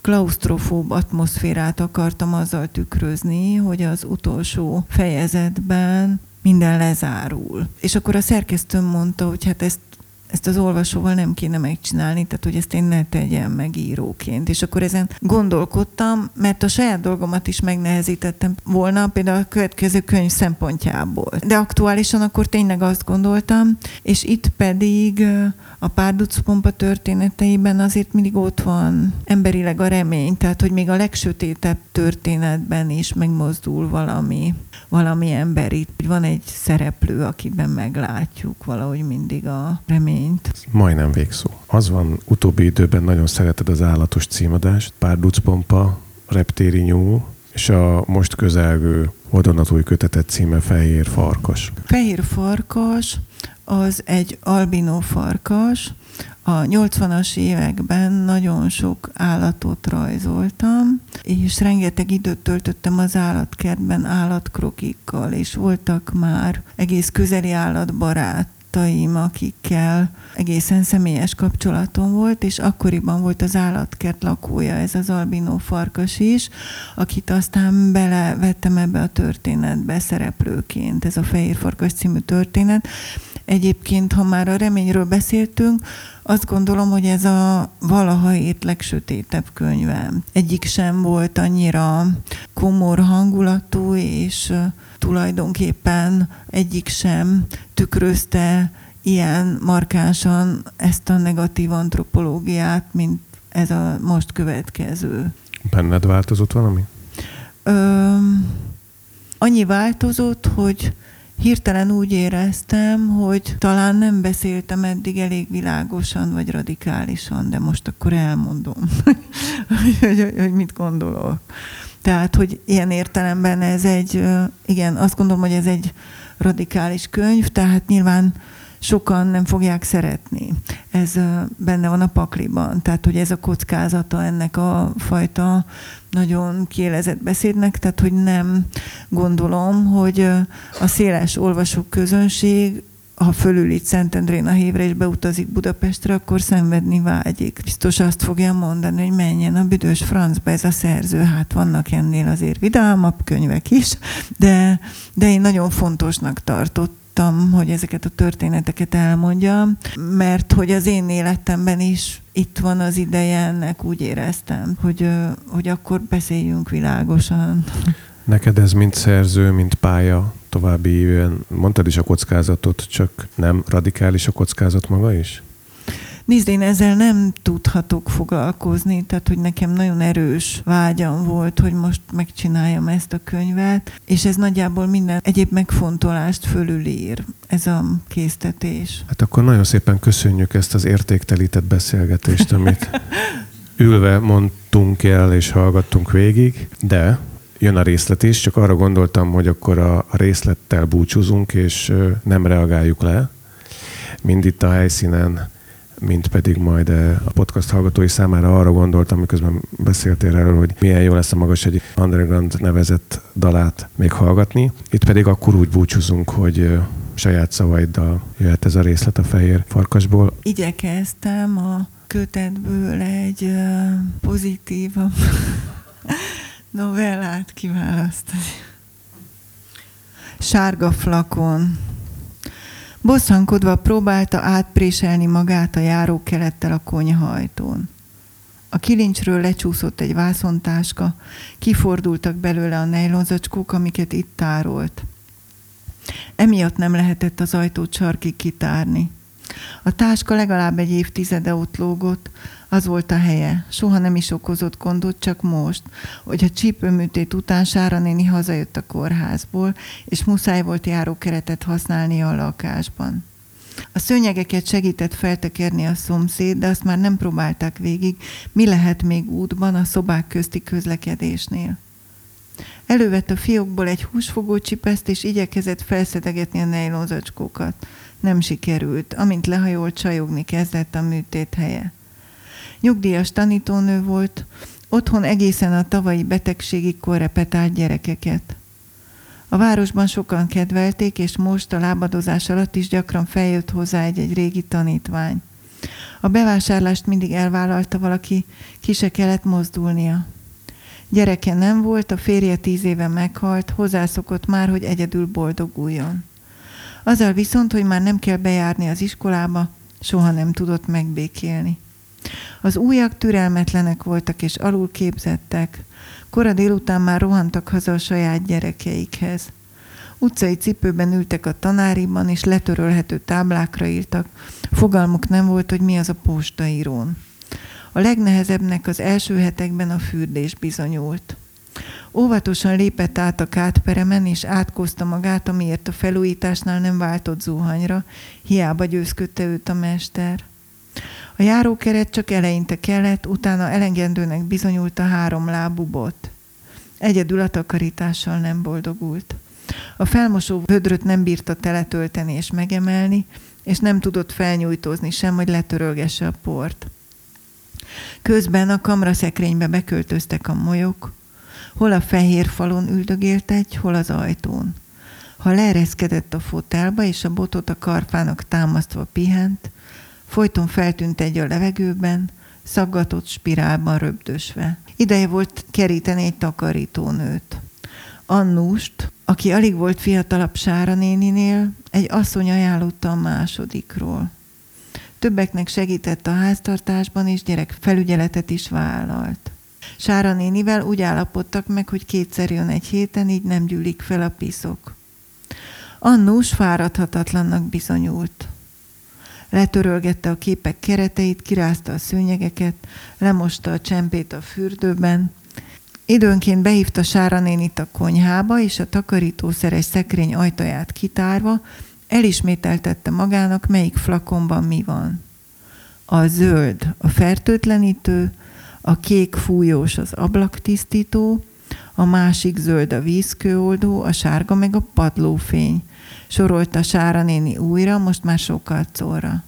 klaustrofób atmoszférát akartam azzal tükrözni, hogy az utolsó fejezetben minden lezárul. És akkor a szerkesztőm mondta, hogy hát ezt ezt az olvasóval nem kéne megcsinálni, tehát hogy ezt én ne tegyem meg íróként. És akkor ezen gondolkodtam, mert a saját dolgomat is megnehezítettem volna, például a következő könyv szempontjából. De aktuálisan akkor tényleg azt gondoltam, és itt pedig a párducpompa történeteiben azért mindig ott van emberileg a remény, tehát hogy még a legsötétebb történetben is megmozdul valami, valami emberi. Van egy szereplő, akiben meglátjuk valahogy mindig a reményt. Majdnem végszó. Az van, utóbbi időben nagyon szereted az állatos címadást, párducpompa, reptéri nyúl, és a most közelgő vadonatúj kötetet címe Fehér Farkas. Fehér Farkas az egy albinó farkas. A 80-as években nagyon sok állatot rajzoltam, és rengeteg időt töltöttem az állatkertben állatkrokikkal, és voltak már egész közeli állatbarát barátaim, akikkel egészen személyes kapcsolatom volt, és akkoriban volt az állatkert lakója, ez az albinó farkas is, akit aztán belevettem ebbe a történetbe szereplőként, ez a Fehér Farkas című történet. Egyébként, ha már a reményről beszéltünk, azt gondolom, hogy ez a valaha írt legsötétebb könyvem. Egyik sem volt annyira komor hangulatú, és tulajdonképpen egyik sem tükrözte ilyen markánsan ezt a negatív antropológiát, mint ez a most következő. Benned változott valami? Ö, annyi változott, hogy hirtelen úgy éreztem, hogy talán nem beszéltem eddig elég világosan vagy radikálisan, de most akkor elmondom, hogy, hogy, hogy mit gondolok. Tehát, hogy ilyen értelemben ez egy, igen, azt gondolom, hogy ez egy radikális könyv, tehát nyilván sokan nem fogják szeretni. Ez benne van a pakliban. Tehát, hogy ez a kockázata ennek a fajta nagyon kielezett beszédnek, tehát, hogy nem gondolom, hogy a széles olvasók közönség ha fölül itt Szentendrén a hévre és beutazik Budapestre, akkor szenvedni vágyik. Biztos azt fogja mondani, hogy menjen a büdös francba ez a szerző. Hát vannak ennél azért vidámabb könyvek is, de, de én nagyon fontosnak tartott hogy ezeket a történeteket elmondjam, mert hogy az én életemben is itt van az ideje ennek, úgy éreztem, hogy, hogy akkor beszéljünk világosan. Neked ez mint szerző, mint pálya további éven, mondtad is a kockázatot, csak nem radikális a kockázat maga is? Nézd, én ezzel nem tudhatok foglalkozni, tehát hogy nekem nagyon erős vágyam volt, hogy most megcsináljam ezt a könyvet, és ez nagyjából minden egyéb megfontolást fölülír, ez a késztetés. Hát akkor nagyon szépen köszönjük ezt az értéktelített beszélgetést, amit ülve mondtunk el és hallgattunk végig, de jön a részlet is, csak arra gondoltam, hogy akkor a, részlettel búcsúzunk, és nem reagáljuk le, mind itt a helyszínen, mint pedig majd a podcast hallgatói számára arra gondoltam, miközben beszéltél erről, hogy milyen jó lesz a magas egy underground nevezett dalát még hallgatni. Itt pedig akkor úgy búcsúzunk, hogy saját szavaiddal jöhet ez a részlet a fehér farkasból. Igyekeztem a kötetből egy pozitívabb novellát kiválasztani. Sárga flakon. Bosszankodva próbálta átpréselni magát a járókelettel a konyhajtón. A kilincsről lecsúszott egy vászontáska, kifordultak belőle a nejlonzacskók, amiket itt tárolt. Emiatt nem lehetett az ajtót sarkig kitárni. A táska legalább egy évtizede ott lógott, az volt a helye. Soha nem is okozott gondot, csak most, hogy a csípőműtét után Sára néni hazajött a kórházból, és muszáj volt járókeretet használni a lakásban. A szőnyegeket segített feltekerni a szomszéd, de azt már nem próbálták végig, mi lehet még útban a szobák közti közlekedésnél. Elővett a fiókból egy húsfogó csipeszt, és igyekezett felszedegetni a nejlonzacskókat. Nem sikerült. Amint lehajolt, csajogni kezdett a műtét helye. Nyugdíjas tanítónő volt, otthon egészen a tavalyi betegségig korrepetált gyerekeket. A városban sokan kedvelték, és most a lábadozás alatt is gyakran feljött hozzá egy-egy régi tanítvány. A bevásárlást mindig elvállalta valaki, ki se kellett mozdulnia. Gyereke nem volt, a férje tíz éve meghalt, hozzászokott már, hogy egyedül boldoguljon. Azzal viszont, hogy már nem kell bejárni az iskolába, soha nem tudott megbékélni. Az újak türelmetlenek voltak és alul képzettek. Kora délután már rohantak haza a saját gyerekeikhez. Utcai cipőben ültek a tanáriban, és letörölhető táblákra írtak. Fogalmuk nem volt, hogy mi az a postaírón. A legnehezebbnek az első hetekben a fürdés bizonyult. Óvatosan lépett át a kátperemen, és átkozta magát, amiért a felújításnál nem váltott zuhanyra, hiába győzködte őt a mester. A járókeret csak eleinte kellett, utána elengedőnek bizonyult a három lábú bot. Egyedül a takarítással nem boldogult. A felmosó vödröt nem bírta teletölteni és megemelni, és nem tudott felnyújtózni sem, hogy letörölgesse a port. Közben a kamraszekrénybe beköltöztek a molyok, hol a fehér falon üldögélt egy, hol az ajtón. Ha leereszkedett a fotelba, és a botot a karfának támasztva pihent, Folyton feltűnt egy a levegőben, szaggatott spirálban röbdösve. Ideje volt keríteni egy takarítónőt. Annust, aki alig volt fiatalabb Sára néninél, egy asszony ajánlotta a másodikról. Többeknek segített a háztartásban, és gyerek felügyeletet is vállalt. Sára nénivel úgy állapodtak meg, hogy kétszer jön egy héten, így nem gyűlik fel a piszok. Annus fáradhatatlannak bizonyult. Letörölgette a képek kereteit, kirázta a szőnyegeket, lemosta a csempét a fürdőben. Időnként behívta Sára nénit a konyhába, és a takarítószeres szekrény ajtaját kitárva elismételtette magának, melyik flakonban mi van. A zöld a fertőtlenítő, a kék fújós az ablaktisztító, a másik zöld a vízkőoldó, a sárga meg a padlófény. sorolta Sára néni újra, most már sokkal szóra.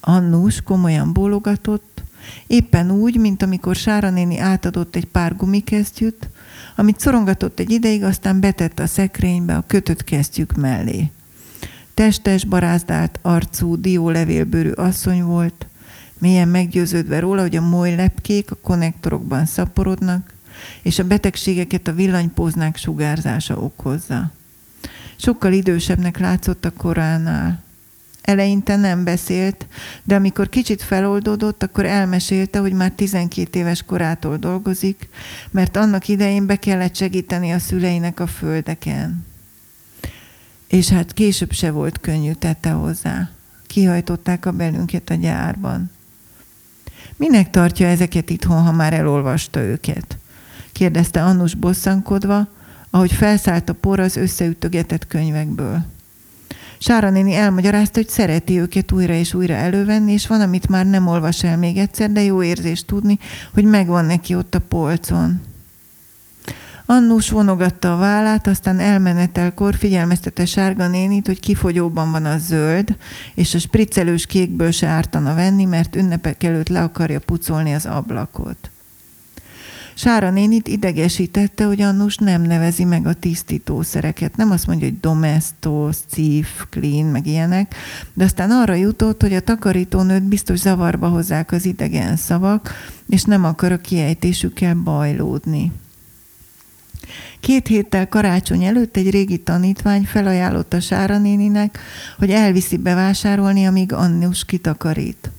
Annus komolyan bólogatott, éppen úgy, mint amikor Sára néni átadott egy pár gumikesztyűt, amit szorongatott egy ideig, aztán betette a szekrénybe a kötött kesztyűk mellé. Testes, barázdált arcú, diólevélbőrű asszony volt, mélyen meggyőződve róla, hogy a moly lepkék a konnektorokban szaporodnak, és a betegségeket a villanypóznák sugárzása okozza. Sokkal idősebbnek látszott a koránál. Eleinte nem beszélt, de amikor kicsit feloldódott, akkor elmesélte, hogy már 12 éves korától dolgozik, mert annak idején be kellett segíteni a szüleinek a földeken. És hát később se volt könnyű, tette hozzá. Kihajtották a belünket a gyárban. Minek tartja ezeket itthon, ha már elolvasta őket? kérdezte Annus bosszankodva, ahogy felszállt a por az összeütögetett könyvekből. Sára néni elmagyarázta, hogy szereti őket újra és újra elővenni, és van, amit már nem olvas el még egyszer, de jó érzés tudni, hogy megvan neki ott a polcon. Annus vonogatta a vállát, aztán elmenetelkor figyelmeztette Sárga nénit, hogy kifogyóban van a zöld, és a spriccelős kékből se ártana venni, mert ünnepek előtt le akarja pucolni az ablakot. Sára nénit idegesítette, hogy Annus nem nevezi meg a tisztítószereket. Nem azt mondja, hogy domestos, cif, clean, meg ilyenek, de aztán arra jutott, hogy a takarítónőt biztos zavarba hozzák az idegen szavak, és nem akar a kiejtésükkel bajlódni. Két héttel karácsony előtt egy régi tanítvány felajánlotta Sára néninek, hogy elviszi bevásárolni, amíg Annus kitakarít.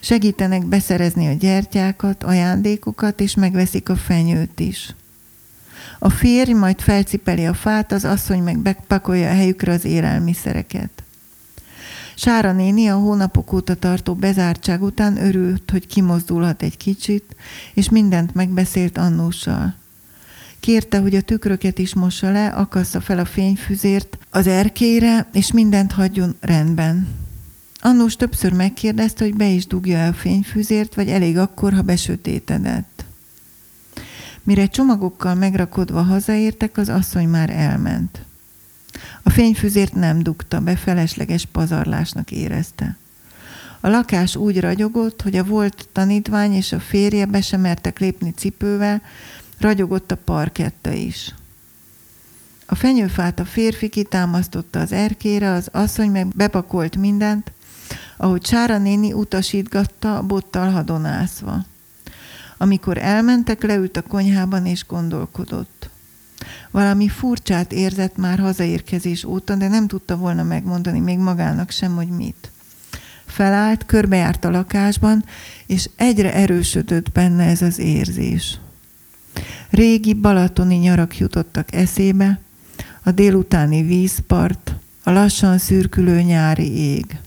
Segítenek beszerezni a gyertyákat, ajándékokat, és megveszik a fenyőt is. A férj majd felcipeli a fát, az asszony meg bepakolja a helyükre az élelmiszereket. Sára néni a hónapok óta tartó bezártság után örült, hogy kimozdulhat egy kicsit, és mindent megbeszélt Annússal. Kérte, hogy a tükröket is mossa le, akassza fel a fényfüzért az erkére, és mindent hagyjon rendben. Annós többször megkérdezte, hogy be is dugja el a fényfüzért, vagy elég akkor, ha besötétedett. Mire csomagokkal megrakodva hazaértek, az asszony már elment. A fényfüzért nem dugta be, felesleges pazarlásnak érezte. A lakás úgy ragyogott, hogy a volt tanítvány és a férje be sem mertek lépni cipővel, ragyogott a parketta is. A fenyőfát a férfi kitámasztotta az erkére, az asszony meg bepakolt mindent, ahogy Sára néni utasítgatta, bottal hadonászva. Amikor elmentek, leült a konyhában és gondolkodott. Valami furcsát érzett már hazaérkezés óta, de nem tudta volna megmondani még magának sem, hogy mit. Felállt, körbejárt a lakásban, és egyre erősödött benne ez az érzés. Régi balatoni nyarak jutottak eszébe, a délutáni vízpart, a lassan szürkülő nyári ég.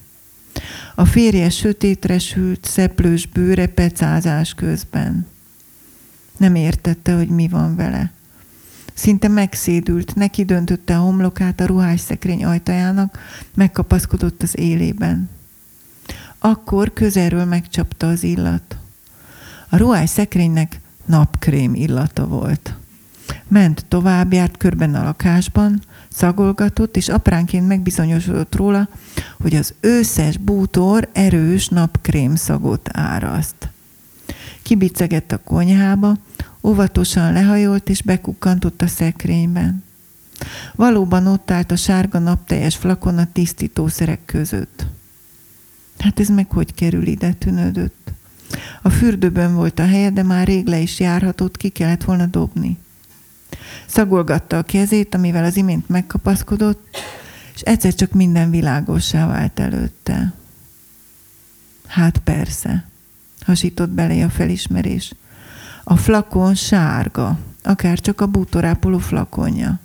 A férje sötétre sült, szeplős bőre pecázás közben. Nem értette, hogy mi van vele. Szinte megszédült, neki döntötte a homlokát a ruhás szekrény ajtajának, megkapaszkodott az élében. Akkor közelről megcsapta az illat. A ruhás szekrénynek napkrém illata volt. Ment tovább, járt körben a lakásban, szagolgatott, és apránként megbizonyosodott róla, hogy az összes bútor erős napkrém szagot áraszt. Kibicegett a konyhába, óvatosan lehajolt és bekukkantott a szekrényben. Valóban ott állt a sárga napteljes flakon a tisztítószerek között. Hát ez meg hogy kerül ide, tűnődött. A fürdőben volt a helye, de már rég le is járhatott, ki kellett volna dobni. Szagolgatta a kezét, amivel az imént megkapaszkodott, és egyszer csak minden világossá vált előtte. Hát persze, hasított belé a felismerés. A flakon sárga, akár csak a bútorápoló flakonja.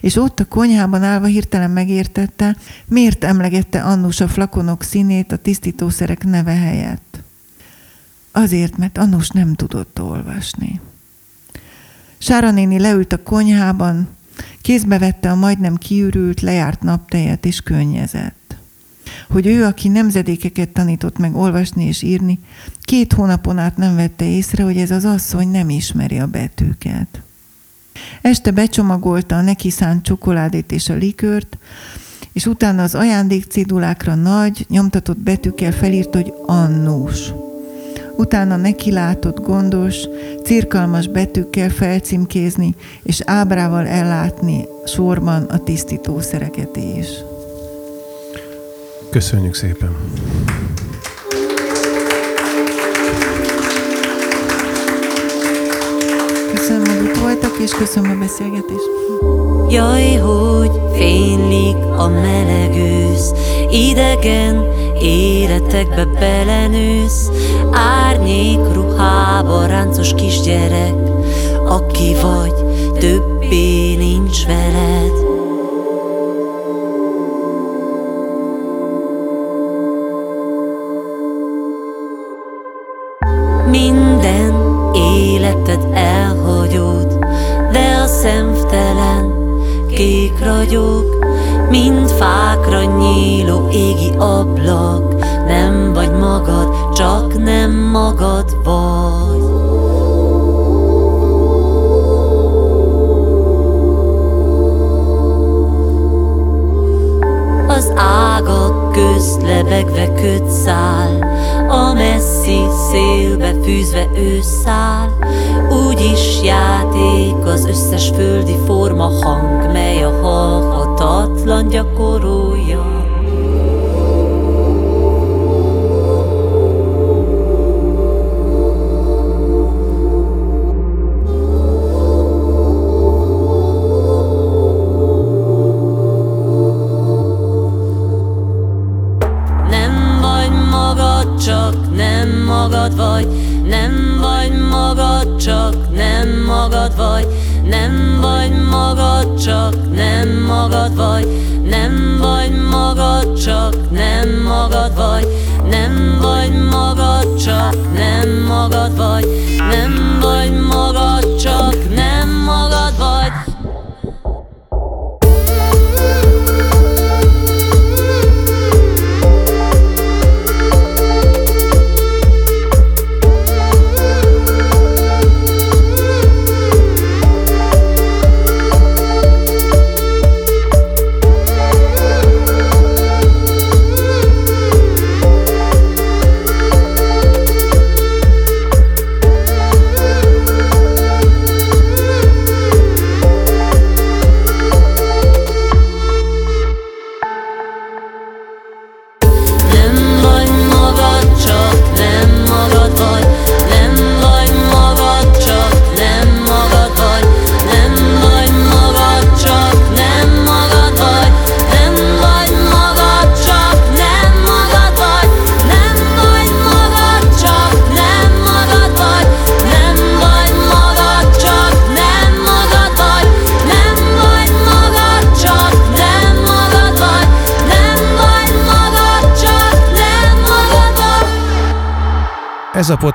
És ott a konyhában állva hirtelen megértette, miért emlegette Annus a flakonok színét a tisztítószerek neve helyett. Azért, mert Annus nem tudott olvasni. Sára néni leült a konyhában, kézbe vette a majdnem kiürült, lejárt naptejet és könnyezett. Hogy ő, aki nemzedékeket tanított meg olvasni és írni, két hónapon át nem vette észre, hogy ez az asszony nem ismeri a betűket. Este becsomagolta a neki szánt csokoládét és a likört, és utána az ajándékcédulákra nagy, nyomtatott betűkkel felírt, hogy Annós. Utána neki látott gondos, cirkalmas betűkkel felcímkézni, és ábrával ellátni sorban a tisztítószereket is. Köszönjük szépen! Köszönöm, hogy itt voltak, és köszönöm a beszélgetést. Jaj, hogy fénylik a meleg ősz, idegen életekbe belenősz, árnyék ruhába ráncos kisgyerek, aki vagy, többé nincs veled. Minden életed elhagyod, de a szemtelen kék ragyog, mint fákra nyíló égi ablak. Nem vagy magad, csak nem magad vagy. Az ágak közt lebegve köt száll, a messzi szélbe fűzve őszáll, úgy is játék az összes földi forma hang, mely a halhatatlan gyakorolja. Magad vagy Nem vagy magad, csak nem magad vagy Nem vagy magad, csak nem magad vagy Nem vagy magad, csak nem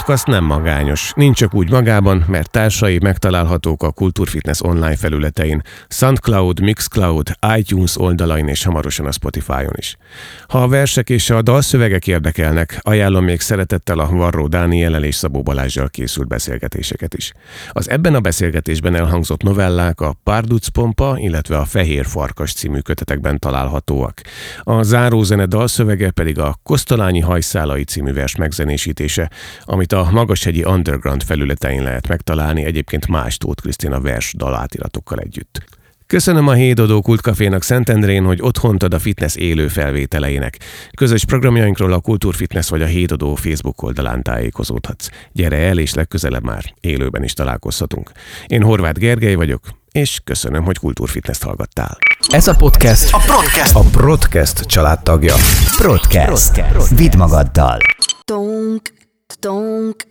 podcast nem magányos, nincs csak úgy magában, mert társai megtalálhatók a Kultúrfitness online felületein, SoundCloud, Mixcloud, iTunes oldalain és hamarosan a Spotify-on is. Ha a versek és a dalszövegek érdekelnek, ajánlom még szeretettel a Varró Dániellel és Szabó Balázsjal készült beszélgetéseket is. Az ebben a beszélgetésben elhangzott novellák a Párduc Pompa, illetve a Fehér Farkas című kötetekben találhatóak. A zárózene dalszövege pedig a Kosztolányi hajszálai című vers megzenésítése, amit a Magashegyi Underground felületein lehet megtalálni egyébként más Tóth Krisztina vers dalátiratokkal együtt. Köszönöm a Hédodó Kultkafénak Szentendrén, hogy otthont ad a fitness élő felvételeinek. Közös programjainkról a Kultúrfitness vagy a Hédodó Facebook oldalán tájékozódhatsz. Gyere el, és legközelebb már élőben is találkozhatunk. Én Horváth Gergely vagyok, és köszönöm, hogy Kultúrfitness-t hallgattál. Ez a podcast a Podcast, a Podcast családtagja. Podcast. Vidd magaddal. Donk, Donc,